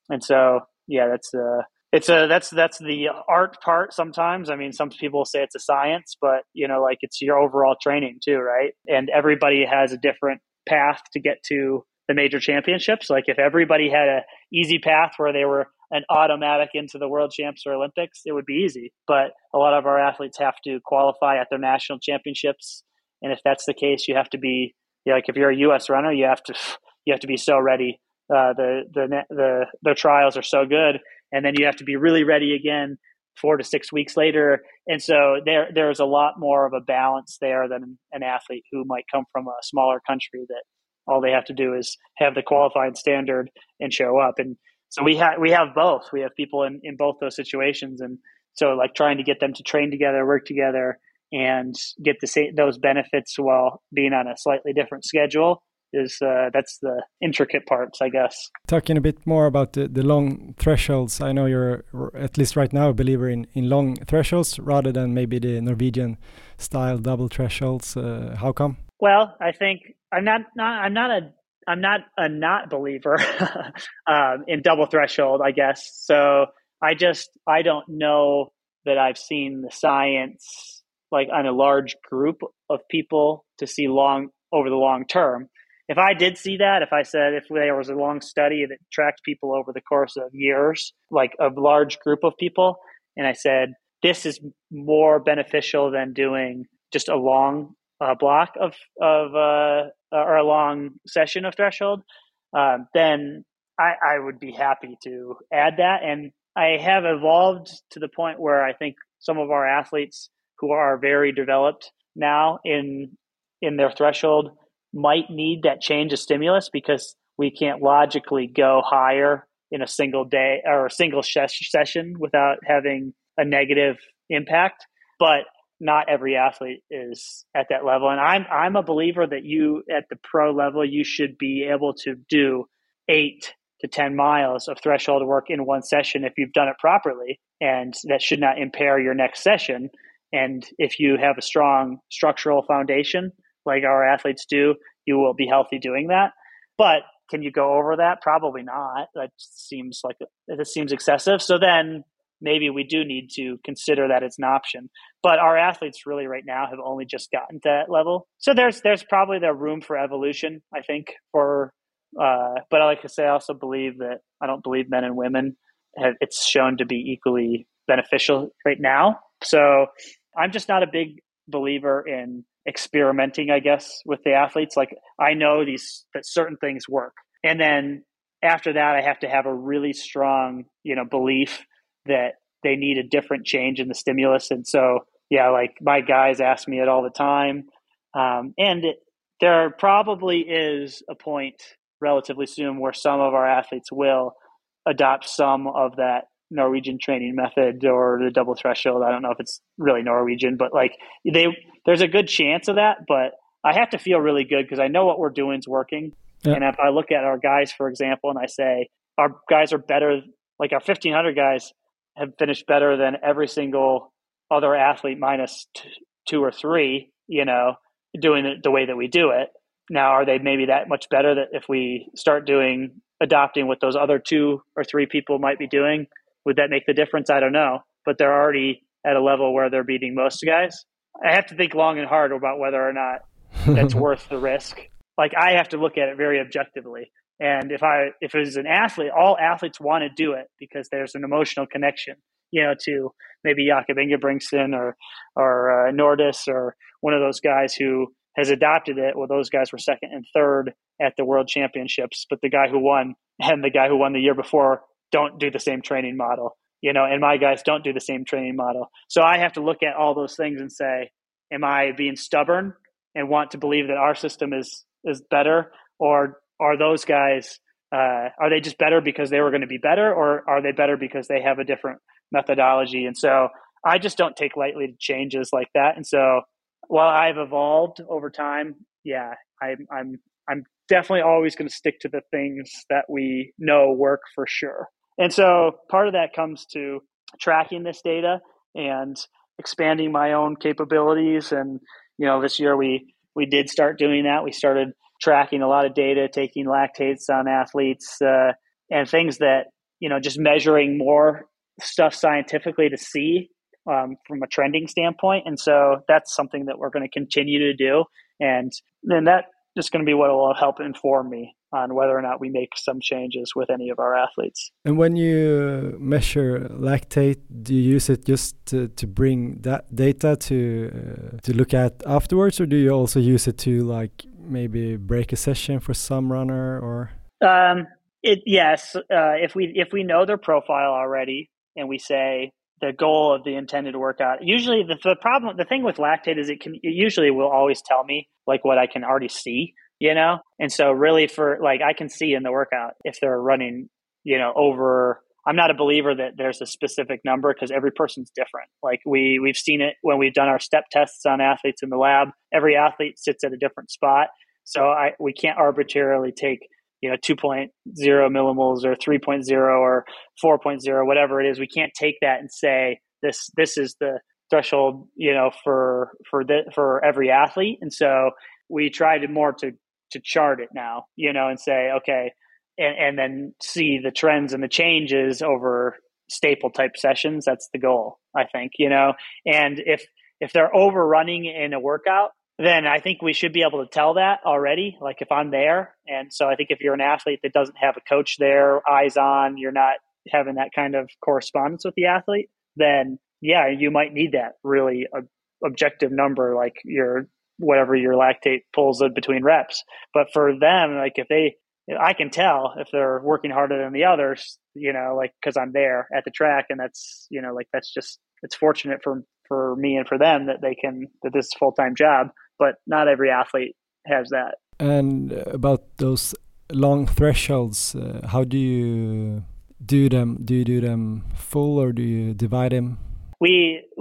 and so, yeah, that's, uh, it's a that's that's the art part sometimes i mean some people say it's a science but you know like it's your overall training too right and everybody has a different path to get to the major championships. Like if everybody had a easy path where they were an automatic into the world champs or olympics it would be easy. But a lot of our athletes have to qualify at their national championships. And if that's the case you have to be you know, like if you're a us runner you have to you have to be so ready. Uh, the the the the trials are so good. And then you have to be really ready again four to six weeks later. And so there there's a lot more of a balance there than an athlete who might come from a smaller country that all they have to do is have the qualifying standard and show up. And so we have we have both. We have people in, in both those situations and so like trying to get them to train together, work together and get the same those benefits while being on a slightly different schedule is uh, that's the intricate parts, I guess. Talking a bit more about the, the long thresholds, I know you're at least right now a believer in, in long thresholds rather than maybe the Norwegian style double thresholds. Uh, how come? Well, I think I'm not, not I'm not a I'm not a not believer *laughs* um, in double threshold, I guess. So I just I don't know that I've seen the science like on a large group of people to see long over the long term if I did see that, if I said if there was a long study that tracked people over the course of years, like a large group of people, and I said this is more beneficial than doing just a long uh, block of of uh, or a long session of threshold, um, then I, I would be happy to add that. And I have evolved to the point where I think some of our athletes who are very developed now in in their threshold might need that change of stimulus because we can't logically go higher in a single day or a single session without having a negative impact. But not every athlete is at that level. And I'm I'm a believer that you at the pro level you should be able to do eight to ten miles of threshold work in one session if you've done it properly. And that should not impair your next session. And if you have a strong structural foundation, like our athletes do, you will be healthy doing that. But can you go over that? Probably not. That seems like it seems excessive. So then maybe we do need to consider that it's an option. But our athletes really right now have only just gotten to that level. So there's there's probably the room for evolution, I think, for uh, but I like I say, I also believe that I don't believe men and women have it's shown to be equally beneficial right now. So I'm just not a big believer in experimenting, I guess, with the athletes. Like I know these that certain things work, and then after that, I have to have a really strong, you know, belief that they need a different change in the stimulus. And so, yeah, like my guys ask me it all the time, um, and it, there probably is a point relatively soon where some of our athletes will adopt some of that Norwegian training method or the double threshold. I don't know if it's really Norwegian, but like they, there's a good chance of that. But I have to feel really good because I know what we're doing is working. Yeah. And if I look at our guys, for example, and I say our guys are better, like our 1500 guys have finished better than every single other athlete minus t- two or three, you know, doing it the way that we do it. Now, are they maybe that much better that if we start doing adopting what those other two or three people might be doing, would that make the difference? I don't know. But they're already at a level where they're beating most guys. I have to think long and hard about whether or not that's *laughs* worth the risk. Like I have to look at it very objectively. And if I if it was an athlete, all athletes want to do it because there's an emotional connection, you know, to maybe Jakob Ingebrigtsen or or uh, Nordis or one of those guys who has adopted it. Well, those guys were second and third at the World Championships, but the guy who won and the guy who won the year before don't do the same training model, you know, and my guys don't do the same training model. So I have to look at all those things and say, am I being stubborn and want to believe that our system is is better, or are those guys uh, are they just better because they were going to be better, or are they better because they have a different methodology? And so I just don't take lightly changes like that. And so while I've evolved over time, yeah, I'm I'm I'm definitely always going to stick to the things that we know work for sure. And so part of that comes to tracking this data and expanding my own capabilities. And you know, this year we we did start doing that. We started tracking a lot of data, taking lactates on athletes, uh, and things that you know, just measuring more stuff scientifically to see um, from a trending standpoint. And so that's something that we're going to continue to do. And then that is going to be what will help inform me on whether or not we make some changes with any of our athletes. And when you measure lactate, do you use it just to, to bring that data to uh, to look at afterwards, or do you also use it to like maybe break a session for some runner or? Um, it yes. Uh, if we if we know their profile already, and we say the goal of the intended workout. Usually, the, the problem, the thing with lactate is it can it usually will always tell me like what I can already see, you know. And so, really, for like I can see in the workout if they're running, you know, over. I'm not a believer that there's a specific number because every person's different. Like we we've seen it when we've done our step tests on athletes in the lab. Every athlete sits at a different spot, so I we can't arbitrarily take you know 2.0 millimoles or 3.0 or 4.0 whatever it is we can't take that and say this this is the threshold you know for for the for every athlete and so we try to more to to chart it now you know and say okay and, and then see the trends and the changes over staple type sessions that's the goal i think you know and if if they're overrunning in a workout then I think we should be able to tell that already. Like if I'm there, and so I think if you're an athlete that doesn't have a coach there, eyes on, you're not having that kind of correspondence with the athlete, then yeah, you might need that really objective number, like your whatever your lactate pulls in between reps. But for them, like if they, I can tell if they're working harder than the others, you know, like because I'm there at the track, and that's you know, like that's just it's fortunate for for me and for them that they can that this is full time job but not every athlete has that. And about those long thresholds, uh, how do you do them? Do you do them full or do you divide them? We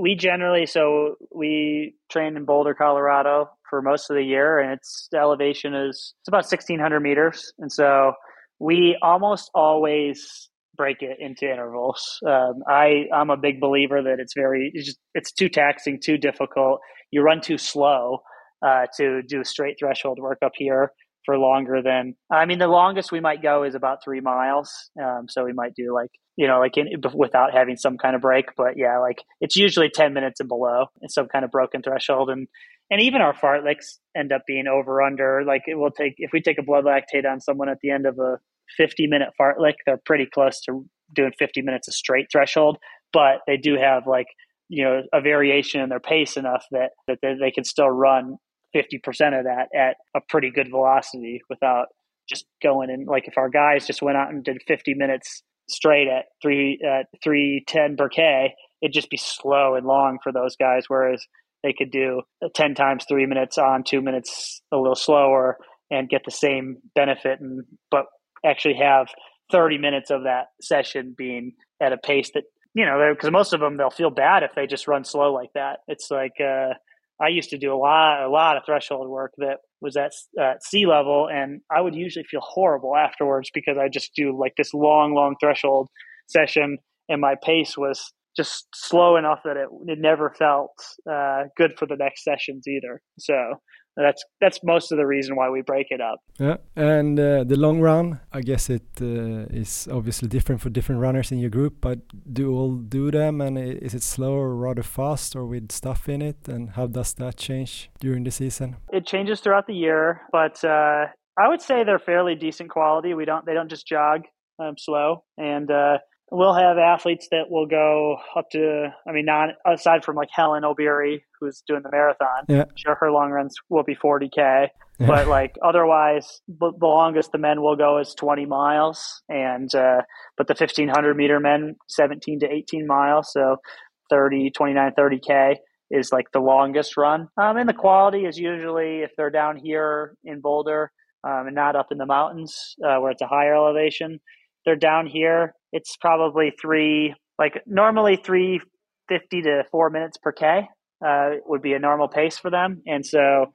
we generally so we train in Boulder, Colorado for most of the year, and its elevation is it's about sixteen hundred meters, and so we almost always break it into intervals. Um, I I'm a big believer that it's very it's, just, it's too taxing, too difficult. You run too slow, uh, to do a straight threshold work up here for longer than I mean the longest we might go is about three miles. Um, so we might do like you know like in, without having some kind of break, but yeah, like it's usually ten minutes and below and some kind of broken threshold and. And even our fartleks end up being over under. Like it will take if we take a blood lactate on someone at the end of a 50 minute fartlek, they're pretty close to doing 50 minutes of straight threshold, but they do have like you know a variation in their pace enough that that they, they can still run 50% of that at a pretty good velocity without just going in. Like if our guys just went out and did 50 minutes straight at three, at 310 per K, it'd just be slow and long for those guys. Whereas they could do 10 times three minutes on, two minutes a little slower and get the same benefit and, but actually have 30 minutes of that session being at a pace that, you know, because most of them, they'll feel bad if they just run slow like that. It's like, uh, I used to do a lot, a lot of threshold work that was at uh, sea level, and I would usually feel horrible afterwards because I just do like this long, long threshold session, and my pace was just slow enough that it, it never felt uh, good for the next sessions either. So that's that's most of the reason why we break it up. Yeah, and uh, the long run, I guess it uh, is obviously different for different runners in your group. But do all do them, and is it slow or rather fast, or with stuff in it? And how does that change during the season? It changes throughout the year, but uh, I would say they're fairly decent quality. We don't they don't just jog um, slow, and uh, we'll have athletes that will go up to, I mean, not aside from like Helen Obiri, who's doing the marathon. Yeah. Sure, her long runs will be 40K. But like otherwise, the longest the men will go is 20 miles. And, uh, but the 1500 meter men, 17 to 18 miles. So 30, 29, 30K is like the longest run. Um, and the quality is usually if they're down here in Boulder um, and not up in the mountains uh, where it's a higher elevation, they're down here, it's probably three, like normally 350 to four minutes per K uh, would be a normal pace for them. And so,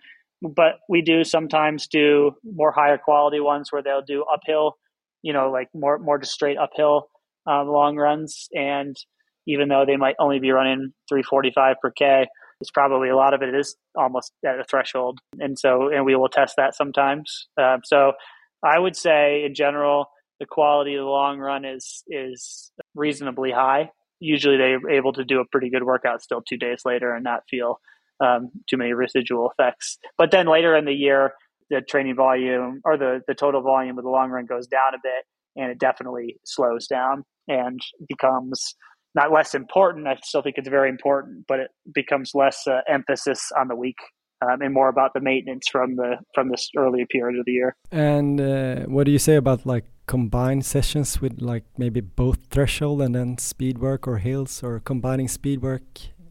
but we do sometimes do more higher quality ones where they'll do uphill, you know, like more, more just straight uphill um, long runs. And even though they might only be running 345 per K, it's probably a lot of it is almost at a threshold. And so, and we will test that sometimes. Uh, so I would say in general, the quality of the long run is is reasonably high. Usually, they're able to do a pretty good workout still two days later and not feel um, too many residual effects. But then later in the year, the training volume or the the total volume of the long run goes down a bit, and it definitely slows down and becomes not less important. I still think it's very important, but it becomes less uh, emphasis on the week um, and more about the maintenance from the from this early period of the year. And uh, what do you say about like combine sessions with like maybe both threshold and then speed work or hills or combining speed work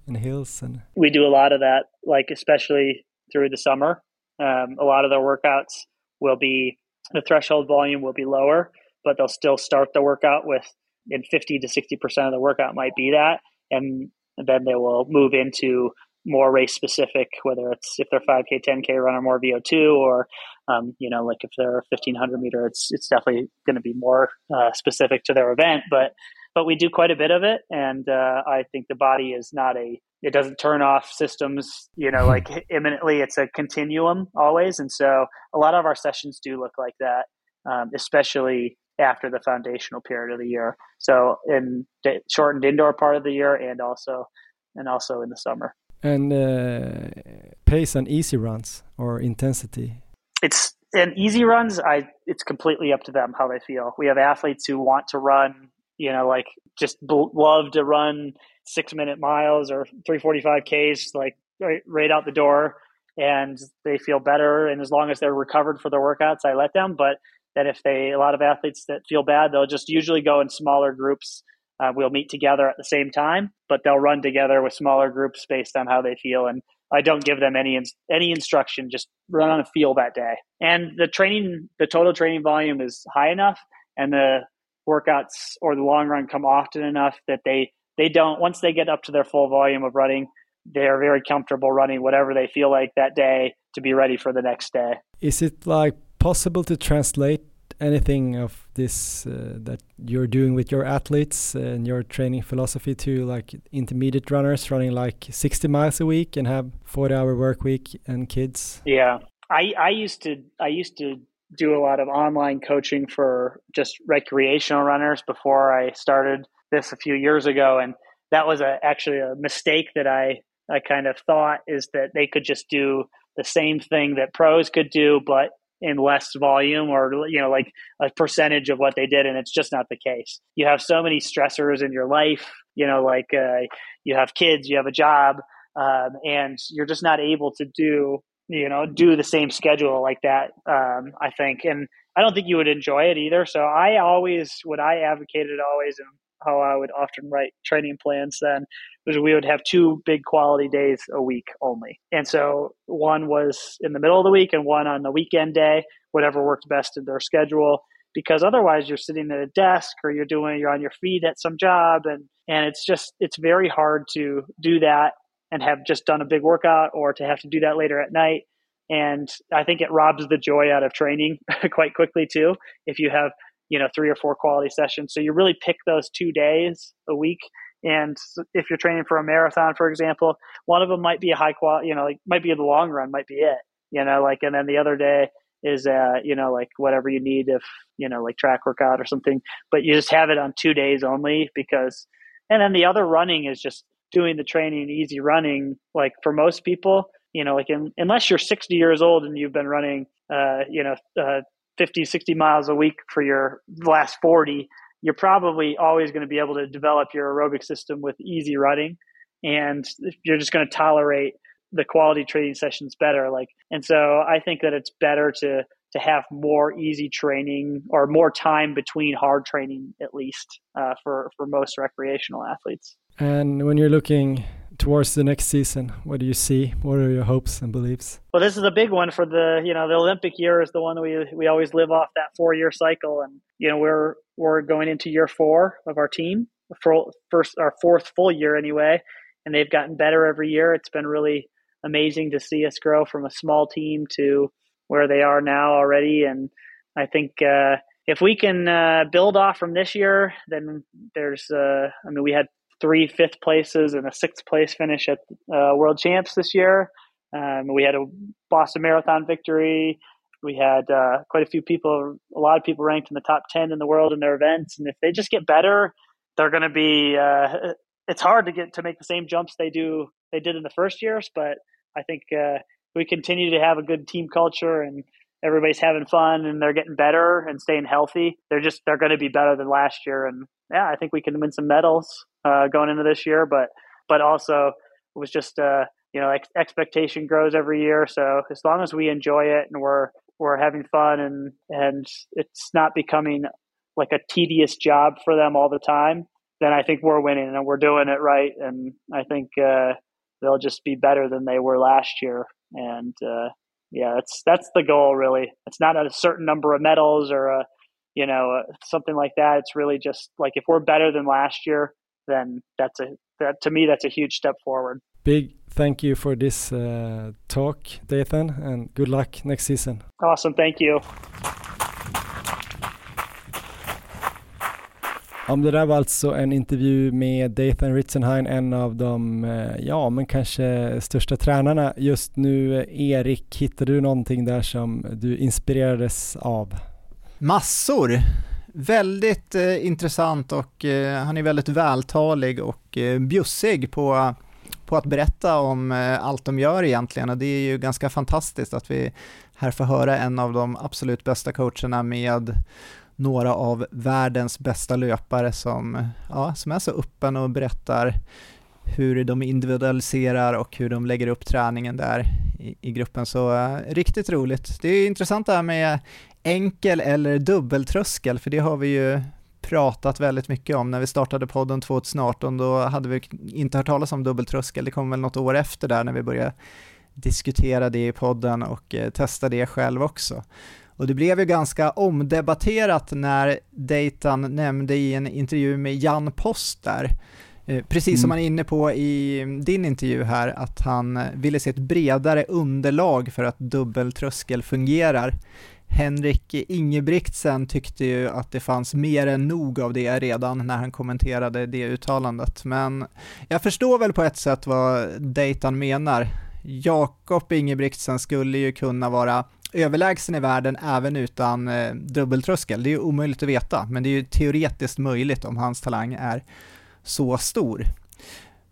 and hills and we do a lot of that like especially through the summer. Um, a lot of the workouts will be the threshold volume will be lower but they'll still start the workout with in 50 to 60 percent of the workout might be that and then they will move into more race specific, whether it's if they're 5K, 10K runner, more VO2, or um, you know, like if they're a 1500 meter, it's it's definitely going to be more uh, specific to their event. But but we do quite a bit of it, and uh, I think the body is not a it doesn't turn off systems, you know, like imminently. It's a continuum always, and so a lot of our sessions do look like that, um, especially after the foundational period of the year. So in the shortened indoor part of the year, and also and also in the summer and uh, pace on easy runs or intensity? It's and easy runs. I it's completely up to them how they feel. We have athletes who want to run, you know, like just love to run six minute miles or three forty five k's, like right, right out the door, and they feel better. And as long as they're recovered for their workouts, I let them. But that if they a lot of athletes that feel bad, they'll just usually go in smaller groups uh, we'll meet together at the same time, but they'll run together with smaller groups based on how they feel. And I don't give them any any instruction; just run on a feel that day. And the training, the total training volume is high enough, and the workouts or the long run come often enough that they they don't once they get up to their full volume of running, they are very comfortable running whatever they feel like that day to be ready for the next day. Is it like possible to translate anything of this uh, that you're doing with your athletes and your training philosophy to like intermediate runners running like 60 miles a week and have 40 hour work week and kids? Yeah. I i used to i used to do a lot of online coaching for just recreational runners before i started this a few years ago and that was a, actually a mistake that i i kind of thought is that they could just do the same thing that pros could do but in less volume or you know like a percentage of what they did and it's just not the case. You have so many stressors in your life you know like uh, you have kids you have a job um, and you're just not able to do you know do the same schedule like that um, i think. And i don't think you would enjoy it either. So i always what i advocated always and how i would often write training plans then was we would have two big quality days a week only. And so one was in the middle of the week and one on the weekend day, whatever worked best in their schedule. Because otherwise you're sitting at a desk or you're doing you're on your feet at some job and, and it's just it's very hard to do that and have just done a big workout or to have to do that later at night. And I think it robs the joy out of training *laughs* quite quickly too. If you have, you know, three or four quality sessions. So you really pick those two days a week And if you're training for a marathon, for example, one of them might be a high quality, you know, like might be the long run, might be it, you know, like, and then the other day is, uh, you know, like whatever you need if, you know, like track workout or something, but you just have it on two days only because, and then the other running is just doing the training, easy running. Like for most people, you know, like in, unless you're 60 years old and you've been running, uh, you know, uh, 50, 60 miles a week for your last 40, you're probably always going to be able to develop your aerobic system with easy running. And you're just going to tolerate the quality training sessions better. Like, and so I think that it's better to, to have more easy training or more time between hard training, at least uh, for, for most recreational athletes. And when you're looking towards the next season, what do you see? What are your hopes and beliefs? Well, this is a big one for the you know the Olympic year is the one we we always live off that four year cycle, and you know we're we're going into year four of our team, for first our fourth full year anyway, and they've gotten better every year. It's been really amazing to see us grow from a small team to where they are now already, and I think. Uh, if we can uh, build off from this year, then there's, uh, I mean, we had three fifth places and a sixth place finish at uh, World Champs this year. Um, we had a Boston Marathon victory. We had uh, quite a few people, a lot of people ranked in the top 10 in the world in their events. And if they just get better, they're going to be, uh, it's hard to get to make the same jumps they do, they did in the first years. But I think uh, we continue to have a good team culture and everybody's having fun and they're getting better and staying healthy. They're just, they're going to be better than last year. And yeah, I think we can win some medals uh, going into this year, but but also it was just uh, you know ex- expectation grows every year. So as long as we enjoy it and we're we're having fun and and it's not becoming like a tedious job for them all the time, then I think we're winning and we're doing it right. And I think uh, they'll just be better than they were last year. And uh, yeah, that's that's the goal really. It's not a certain number of medals or a you know something like that. It's really just like if we're better than last year, then that's a that to me that's a huge step forward. Big thank you for this uh, talk, Dathan, and good luck next season. Awesome, thank you. Om det där var alltså en intervju med Dathan Ritzenhain, en av de, eh, ja men kanske största tränarna just nu. Eh, Erik, hittade du någonting där som du inspirerades av? Massor! väldigt eh, intressant och eh, han är väldigt vältalig och eh, bjussig på, på att berätta om eh, allt de gör egentligen och det är ju ganska fantastiskt att vi här får höra en av de absolut bästa coacherna med några av världens bästa löpare som, ja, som är så öppen och berättar hur de individualiserar och hur de lägger upp träningen där i, i gruppen. Så uh, riktigt roligt. Det är intressant det här med enkel eller dubbeltröskel, för det har vi ju pratat väldigt mycket om. När vi startade podden 2018, då hade vi inte hört talas om dubbeltröskel. Det kom väl något år efter där när vi började diskutera det i podden och eh, testa det själv också. Och det blev ju ganska omdebatterat när Dayton nämnde i en intervju med Jan Post där, eh, precis mm. som han är inne på i din intervju här, att han ville se ett bredare underlag för att dubbeltröskel fungerar. Henrik Ingebrigtsen tyckte ju att det fanns mer än nog av det redan när han kommenterade det uttalandet, men jag förstår väl på ett sätt vad Dayton menar. Jakob Ingebrigtsen skulle ju kunna vara överlägsen i världen även utan eh, dubbeltröskel. Det är ju omöjligt att veta, men det är ju teoretiskt möjligt om hans talang är så stor.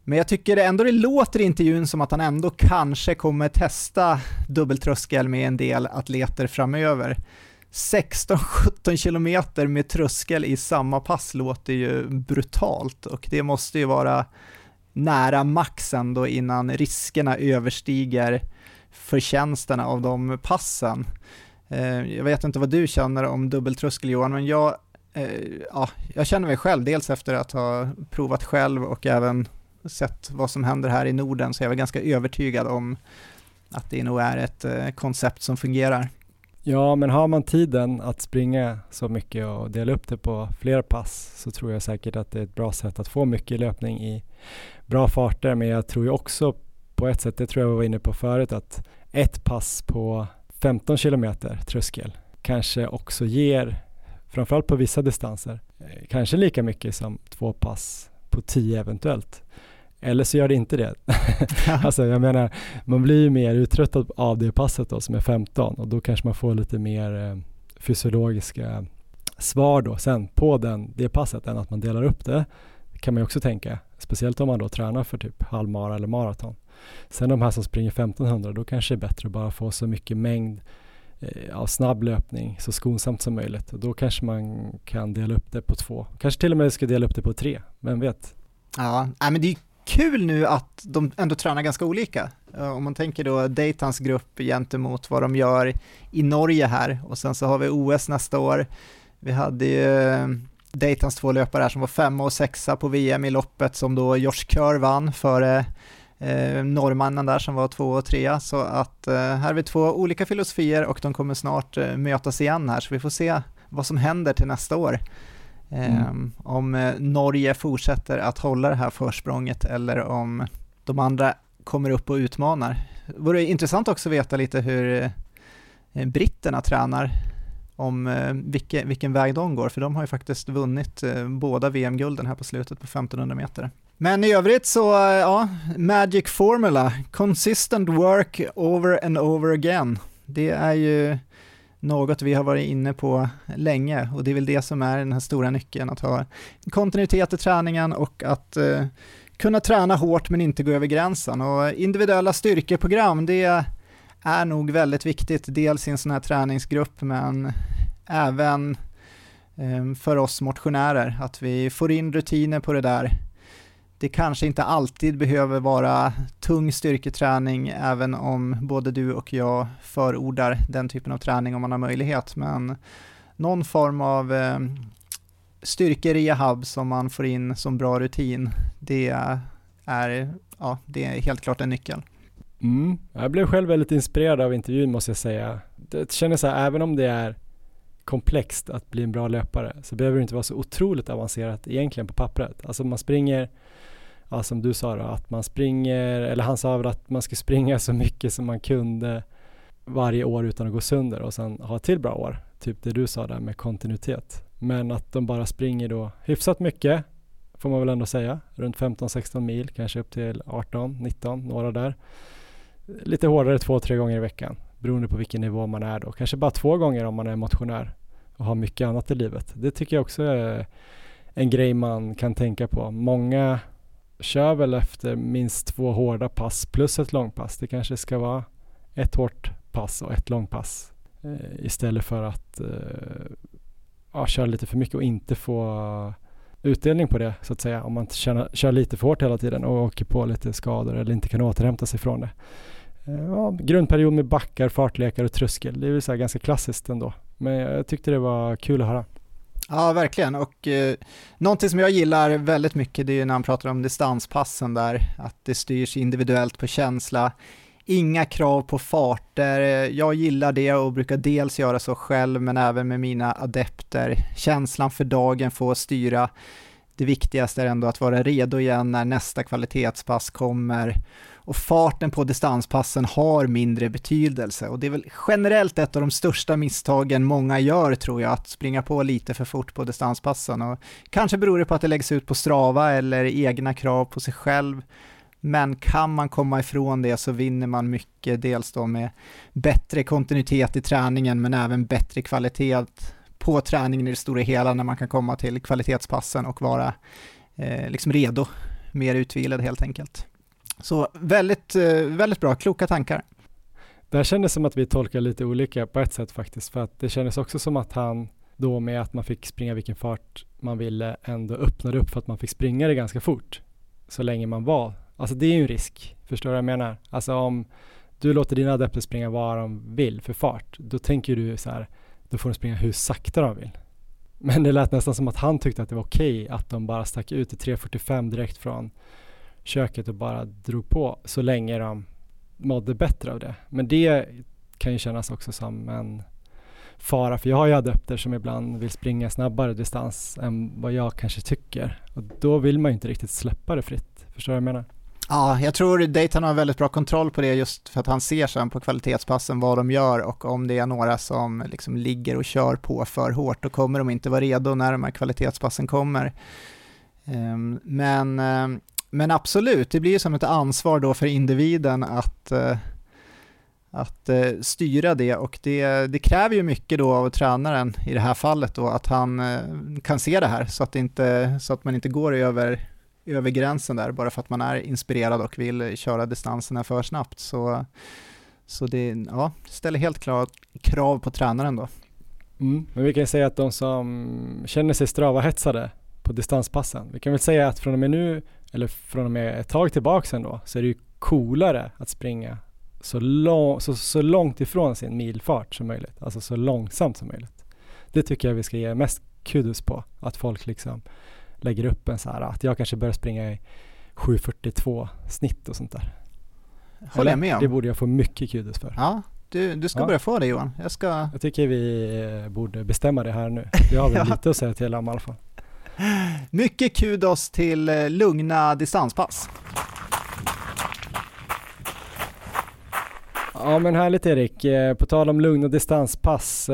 Men jag tycker ändå det låter i intervjun som att han ändå kanske kommer testa dubbeltröskel med en del atleter framöver. 16-17 kilometer med tröskel i samma pass låter ju brutalt och det måste ju vara nära maxen då innan riskerna överstiger förtjänsterna av de passen. Eh, jag vet inte vad du känner om dubbeltröskel Johan, men jag, eh, ja, jag känner mig själv, dels efter att ha provat själv och även sett vad som händer här i Norden så är ganska övertygad om att det nog är ett eh, koncept som fungerar. Ja, men har man tiden att springa så mycket och dela upp det på fler pass så tror jag säkert att det är ett bra sätt att få mycket löpning i bra farter. Men jag tror ju också på ett sätt, det tror jag vi var inne på förut, att ett pass på 15 kilometer tröskel kanske också ger, framförallt på vissa distanser, eh, kanske lika mycket som två pass på 10 eventuellt. Eller så gör det inte det. *laughs* alltså jag menar, man blir ju mer uttröttad av det passet då som är 15 och då kanske man får lite mer eh, fysiologiska svar då sen på den, det passet än att man delar upp det. det kan man ju också tänka, speciellt om man då tränar för typ halvmara eller maraton. Sen de här som springer 1500, då kanske det är bättre att bara få så mycket mängd eh, av snabb löpning så skonsamt som möjligt. Och då kanske man kan dela upp det på två. Kanske till och med ska dela upp det på tre, vem vet? Ja, men det är kul nu att de ändå tränar ganska olika. Eh, om man tänker då Daytons grupp gentemot vad de gör i Norge här och sen så har vi OS nästa år. Vi hade ju eh, Daytons två löpare här som var femma och sexa på VM i loppet som då Josh Kör vann före eh, norrmannen där som var två och trea. Så att eh, här har vi två olika filosofier och de kommer snart eh, mötas igen här så vi får se vad som händer till nästa år. Mm. Ehm, om eh, Norge fortsätter att hålla det här försprånget eller om de andra kommer upp och utmanar. Det vore intressant också att veta lite hur eh, britterna tränar, om eh, vilken, vilken väg de går, för de har ju faktiskt vunnit båda VM-gulden här på slutet på 1500 meter. Men i övrigt så, eh, ja, Magic Formula, consistent work over and over again. Det är ju något vi har varit inne på länge och det är väl det som är den här stora nyckeln, att ha kontinuitet i träningen och att eh, kunna träna hårt men inte gå över gränsen. Och individuella styrkeprogram, det är nog väldigt viktigt, dels i en sån här träningsgrupp men även eh, för oss motionärer, att vi får in rutiner på det där det kanske inte alltid behöver vara tung styrketräning även om både du och jag förordar den typen av träning om man har möjlighet. Men någon form av eh, styrkerehab som man får in som bra rutin, det är, ja, det är helt klart en nyckel. Mm. Jag blev själv väldigt inspirerad av intervjun måste jag säga. Det känner så här, även om det är komplext att bli en bra löpare så behöver det inte vara så otroligt avancerat egentligen på pappret. Alltså man springer ja, som du sa då, att man springer, eller han sa väl att man ska *laughs* springa så mycket som man kunde varje år utan att gå sönder och sen ha ett till bra år. Typ det du sa där med kontinuitet. Men att de bara springer då hyfsat mycket, får man väl ändå säga, runt 15-16 mil, kanske upp till 18-19, några där. Lite hårdare två, tre gånger i veckan, beroende på vilken nivå man är då. Kanske bara två gånger om man är motionär och har mycket annat i livet. Det tycker jag också är en grej man kan tänka på. Många kör väl efter minst två hårda pass plus ett långpass. Det kanske ska vara ett hårt pass och ett långpass eh, istället för att eh, ja, köra lite för mycket och inte få utdelning på det så att säga. Om man kör, kör lite för hårt hela tiden och åker på lite skador eller inte kan återhämta sig från det. Eh, ja, grundperiod med backar, fartlekar och tröskel. Det är väl så ganska klassiskt ändå. Men jag tyckte det var kul att höra. Ja, verkligen. Och eh, någonting som jag gillar väldigt mycket det är när han pratar om distanspassen där, att det styrs individuellt på känsla. Inga krav på farter. Jag gillar det och brukar dels göra så själv men även med mina adepter. Känslan för dagen får styra. Det viktigaste är ändå att vara redo igen när nästa kvalitetspass kommer och farten på distanspassen har mindre betydelse och det är väl generellt ett av de största misstagen många gör tror jag, att springa på lite för fort på distanspassen och kanske beror det på att det läggs ut på Strava eller egna krav på sig själv. Men kan man komma ifrån det så vinner man mycket, dels då med bättre kontinuitet i träningen men även bättre kvalitet på träningen i det stora hela när man kan komma till kvalitetspassen och vara eh, liksom redo, mer utvilad helt enkelt. Så väldigt, eh, väldigt bra, kloka tankar. Det här kändes som att vi tolkar lite olika på ett sätt faktiskt, för att det kändes också som att han då med att man fick springa vilken fart man ville ändå öppnade upp för att man fick springa det ganska fort så länge man var. Alltså det är ju en risk, förstår du vad jag menar? Alltså om du låter dina adepter springa vad de vill för fart, då tänker du så här, då får de springa hur sakta de vill. Men det lät nästan som att han tyckte att det var okej okay att de bara stack ut i 3.45 direkt från köket och bara drog på så länge de mådde bättre av det. Men det kan ju kännas också som en fara, för jag har ju adepter som ibland vill springa snabbare distans än vad jag kanske tycker. Och då vill man ju inte riktigt släppa det fritt. Förstår du vad jag menar? Ja, jag tror Dayton har väldigt bra kontroll på det just för att han ser sen på kvalitetspassen vad de gör och om det är några som liksom ligger och kör på för hårt då kommer de inte vara redo när de här kvalitetspassen kommer. Ehm, men, ehm, men absolut, det blir ju som ett ansvar då för individen att, eh, att eh, styra det och det, det kräver ju mycket då av tränaren i det här fallet då att han eh, kan se det här så att, inte, så att man inte går över, över gränsen där bara för att man är inspirerad och vill köra distanserna för snabbt. Så, så det ja, ställer helt klart krav på tränaren då. Mm. Men vi kan säga att de som känner sig strava-hetsade på distanspassen, vi kan väl säga att från och med nu, eller från och med ett tag tillbaka ändå, så är det ju coolare att springa så, lång, så, så långt ifrån sin milfart som möjligt, alltså så långsamt som möjligt. Det tycker jag vi ska ge mest kudos på, att folk liksom lägger upp en så här, att jag kanske börjar springa i 7.42 snitt och sånt där. Håller jag med om. Det borde jag få mycket kudos för. Ja, du, du ska ja. börja få det Johan. Jag, ska... jag tycker vi eh, borde bestämma det här nu. *laughs* Vi har väl ja. lite att säga till om i alla fall. Mycket kudos till eh, lugna distanspass. Ja men härligt Erik. Eh, på tal om lugna distanspass.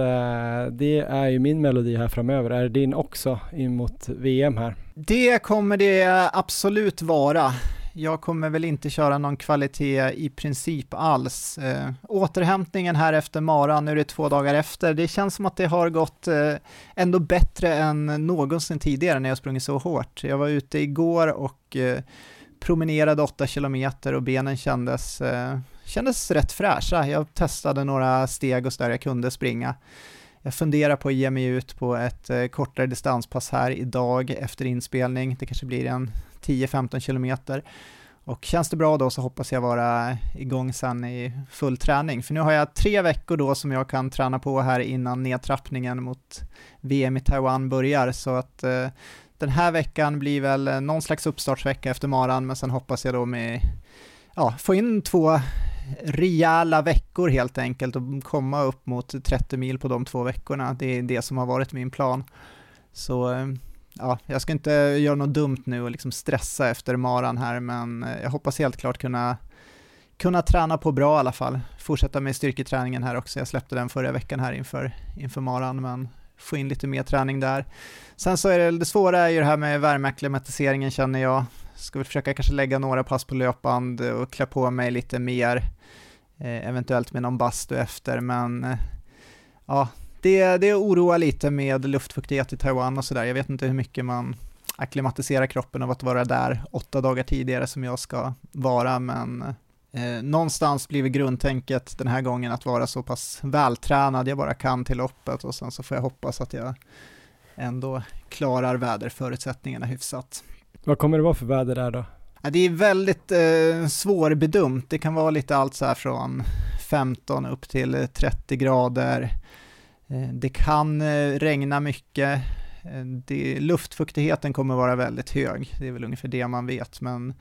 Det är ju min melodi här framöver. Är det din också in mot VM här? Det kommer det absolut vara jag kommer väl inte köra någon kvalitet i princip alls. Eh, återhämtningen här efter maran, nu är det två dagar efter, det känns som att det har gått eh, ändå bättre än någonsin tidigare när jag sprungit så hårt. Jag var ute igår och eh, promenerade 8 kilometer och benen kändes, eh, kändes rätt fräscha. Jag testade några steg och så där jag kunde springa. Jag funderar på att ge mig ut på ett eh, kortare distanspass här idag efter inspelning. Det kanske blir en 10-15 kilometer. Och känns det bra då så hoppas jag vara igång sen i full träning. För nu har jag tre veckor då som jag kan träna på här innan nedtrappningen mot VM i Taiwan börjar. Så att eh, den här veckan blir väl eh, någon slags uppstartsvecka efter maran, men sen hoppas jag då med, ja, få in två rejäla veckor helt enkelt och komma upp mot 30 mil på de två veckorna. Det är det som har varit min plan. Så eh, ja, jag ska inte göra något dumt nu och liksom stressa efter maran här, men eh, jag hoppas helt klart kunna, kunna träna på bra i alla fall. Fortsätta med styrketräningen här också. Jag släppte den förra veckan här inför, inför maran, men få in lite mer träning där. Sen så är det, det svåra är ju det här med värmeacklimatiseringen känner jag. Ska väl försöka kanske lägga några pass på löpband och klä på mig lite mer, eh, eventuellt med någon bastu efter, men eh, ja, det, det oroar lite med luftfuktighet i Taiwan och sådär. Jag vet inte hur mycket man akklimatiserar kroppen av att vara där åtta dagar tidigare som jag ska vara, men eh, någonstans blir grundtänket den här gången att vara så pass vältränad jag bara kan till loppet och sen så får jag hoppas att jag ändå klarar väderförutsättningarna hyfsat. Vad kommer det vara för väder där då? Ja, det är väldigt eh, svårbedömt. Det kan vara lite allt så här från 15 upp till 30 grader. Eh, det kan eh, regna mycket, eh, det, luftfuktigheten kommer vara väldigt hög, det är väl ungefär det man vet, men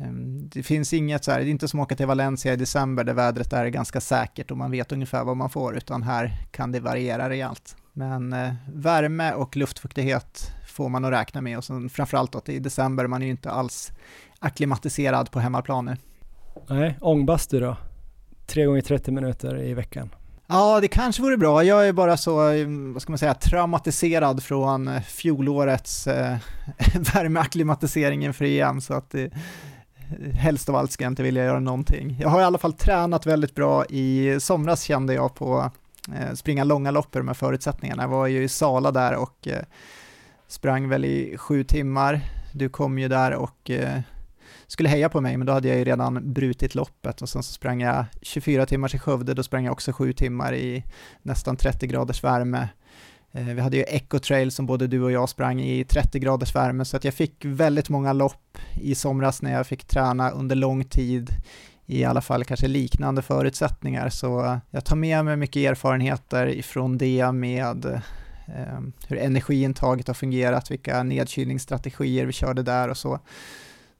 ehm, det finns inget så här, det är inte som att åka till Valencia i december där vädret är ganska säkert och man vet ungefär vad man får, utan här kan det variera rejält. Men värme och luftfuktighet får man att räkna med och sen framförallt att i december, man är ju inte alls akklimatiserad på hemmaplan nu. Nej, ångbastu då? Tre gånger 30 minuter i veckan. Ja, det kanske vore bra. Jag är bara så, eh, vad ska man säga, traumatiserad från eh, fjolårets eh, *laughs* värmeacklimatisering inför EM, så att det, helst av allt ska jag inte vilja göra någonting. Jag har i alla fall tränat väldigt bra. I somras kände jag på eh, springa långa lopp med förutsättningarna. Jag var ju i Sala där och eh, sprang väl i sju timmar. Du kom ju där och eh, skulle heja på mig, men då hade jag ju redan brutit loppet och sen så sprang jag 24 timmar i Skövde, då sprang jag också 7 timmar i nästan 30 graders värme. Eh, vi hade ju Echo Trail som både du och jag sprang i 30 graders värme, så att jag fick väldigt många lopp i somras när jag fick träna under lång tid i alla fall kanske liknande förutsättningar. Så jag tar med mig mycket erfarenheter ifrån det med eh, hur energiintaget har fungerat, vilka nedkylningsstrategier vi körde där och så.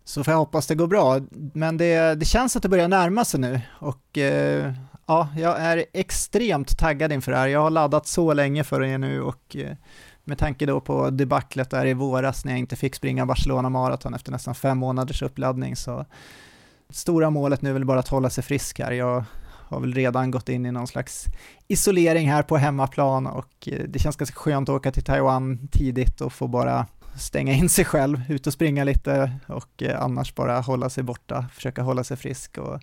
Så får jag hoppas det går bra. Men det, det känns att det börjar närma sig nu och eh, ja, jag är extremt taggad inför det här. Jag har laddat så länge för det nu och eh, med tanke då på debaclet där i våras när jag inte fick springa Barcelona Marathon efter nästan fem månaders uppladdning så stora målet nu är väl bara att hålla sig frisk här. Jag har väl redan gått in i någon slags isolering här på hemmaplan och eh, det känns ganska skönt att åka till Taiwan tidigt och få bara stänga in sig själv, ut och springa lite och eh, annars bara hålla sig borta, försöka hålla sig frisk och,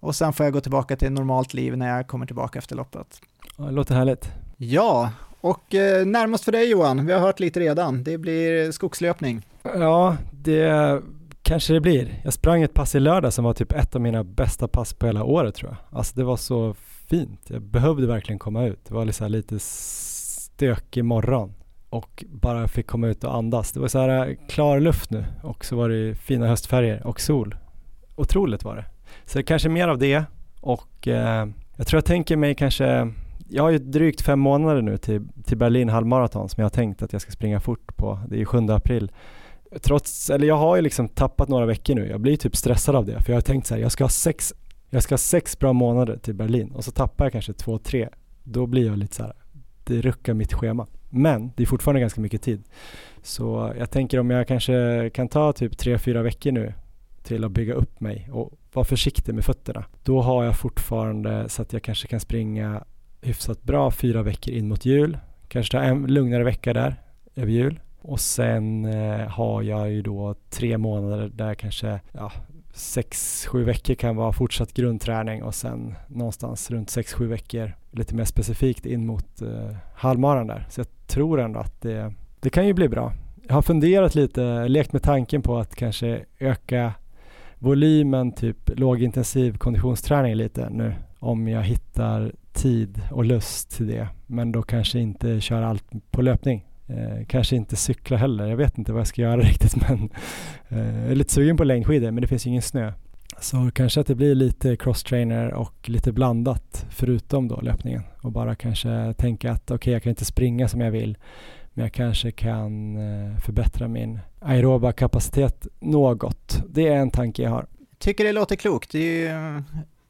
och sen får jag gå tillbaka till normalt liv när jag kommer tillbaka efter loppet. Ja, det låter härligt. Ja, och eh, närmast för dig Johan, vi har hört lite redan, det blir skogslöpning. Ja, det kanske det blir. Jag sprang ett pass i lördag som var typ ett av mina bästa pass på hela året tror jag. Alltså det var så fint. Jag behövde verkligen komma ut. Det var liksom lite stökig morgon och bara fick komma ut och andas. Det var så här eh, klar luft nu och så var det fina höstfärger och sol. Otroligt var det. Så det är kanske mer av det och eh, jag tror jag tänker mig kanske jag har ju drygt fem månader nu till, till Berlin halvmaraton som jag har tänkt att jag ska springa fort på. Det är 7 april. Trots, eller jag har ju liksom tappat några veckor nu. Jag blir typ stressad av det för jag har tänkt så här, jag ska ha sex, jag ska ha sex bra månader till Berlin och så tappar jag kanske två, tre. Då blir jag lite så här, rucka mitt schema. Men det är fortfarande ganska mycket tid. Så jag tänker om jag kanske kan ta typ tre, fyra veckor nu till att bygga upp mig och vara försiktig med fötterna. Då har jag fortfarande så att jag kanske kan springa hyfsat bra fyra veckor in mot jul. Kanske ta en lugnare vecka där över jul. Och sen eh, har jag ju då tre månader där jag kanske ja, sex, sju veckor kan vara fortsatt grundträning och sen någonstans runt sex, sju veckor lite mer specifikt in mot eh, halvmaran där. Så jag tror ändå att det, det kan ju bli bra. Jag har funderat lite, lekt med tanken på att kanske öka volymen, typ lågintensiv konditionsträning lite nu om jag hittar tid och lust till det. Men då kanske inte köra allt på löpning. Eh, kanske inte cykla heller. Jag vet inte vad jag ska göra *laughs* riktigt men eh, jag är lite sugen på längdskidor men det finns ju ingen snö. Så kanske att det blir lite crosstrainer och lite blandat förutom då löpningen och bara kanske tänka att okej okay, jag kan inte springa som jag vill men jag kanske kan eh, förbättra min aeroba kapacitet något. Det är en tanke jag har. Tycker det låter klokt. Det är ju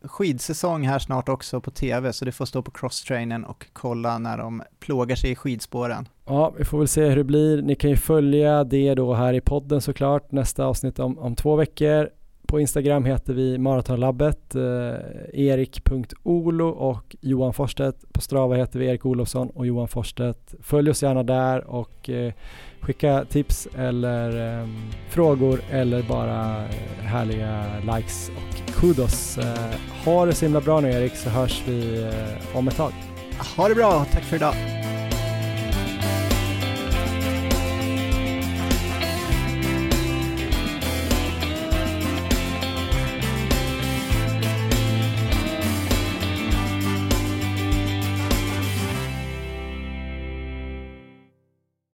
skidsäsong här snart också på tv, så du får stå på crosstrainen och kolla när de plågar sig i skidspåren. Ja, vi får väl se hur det blir. Ni kan ju följa det då här i podden såklart, nästa avsnitt om, om två veckor. På Instagram heter vi Maratonlabbet, eh, erik.olo och Johan Forstedt. På Strava heter vi Erik Olofsson och Johan Forstedt. Följ oss gärna där och eh, skicka tips eller eh, frågor eller bara eh, härliga likes och kudos. Eh, ha det så himla bra nu Erik så hörs vi eh, om ett tag. Ha det bra, tack för idag.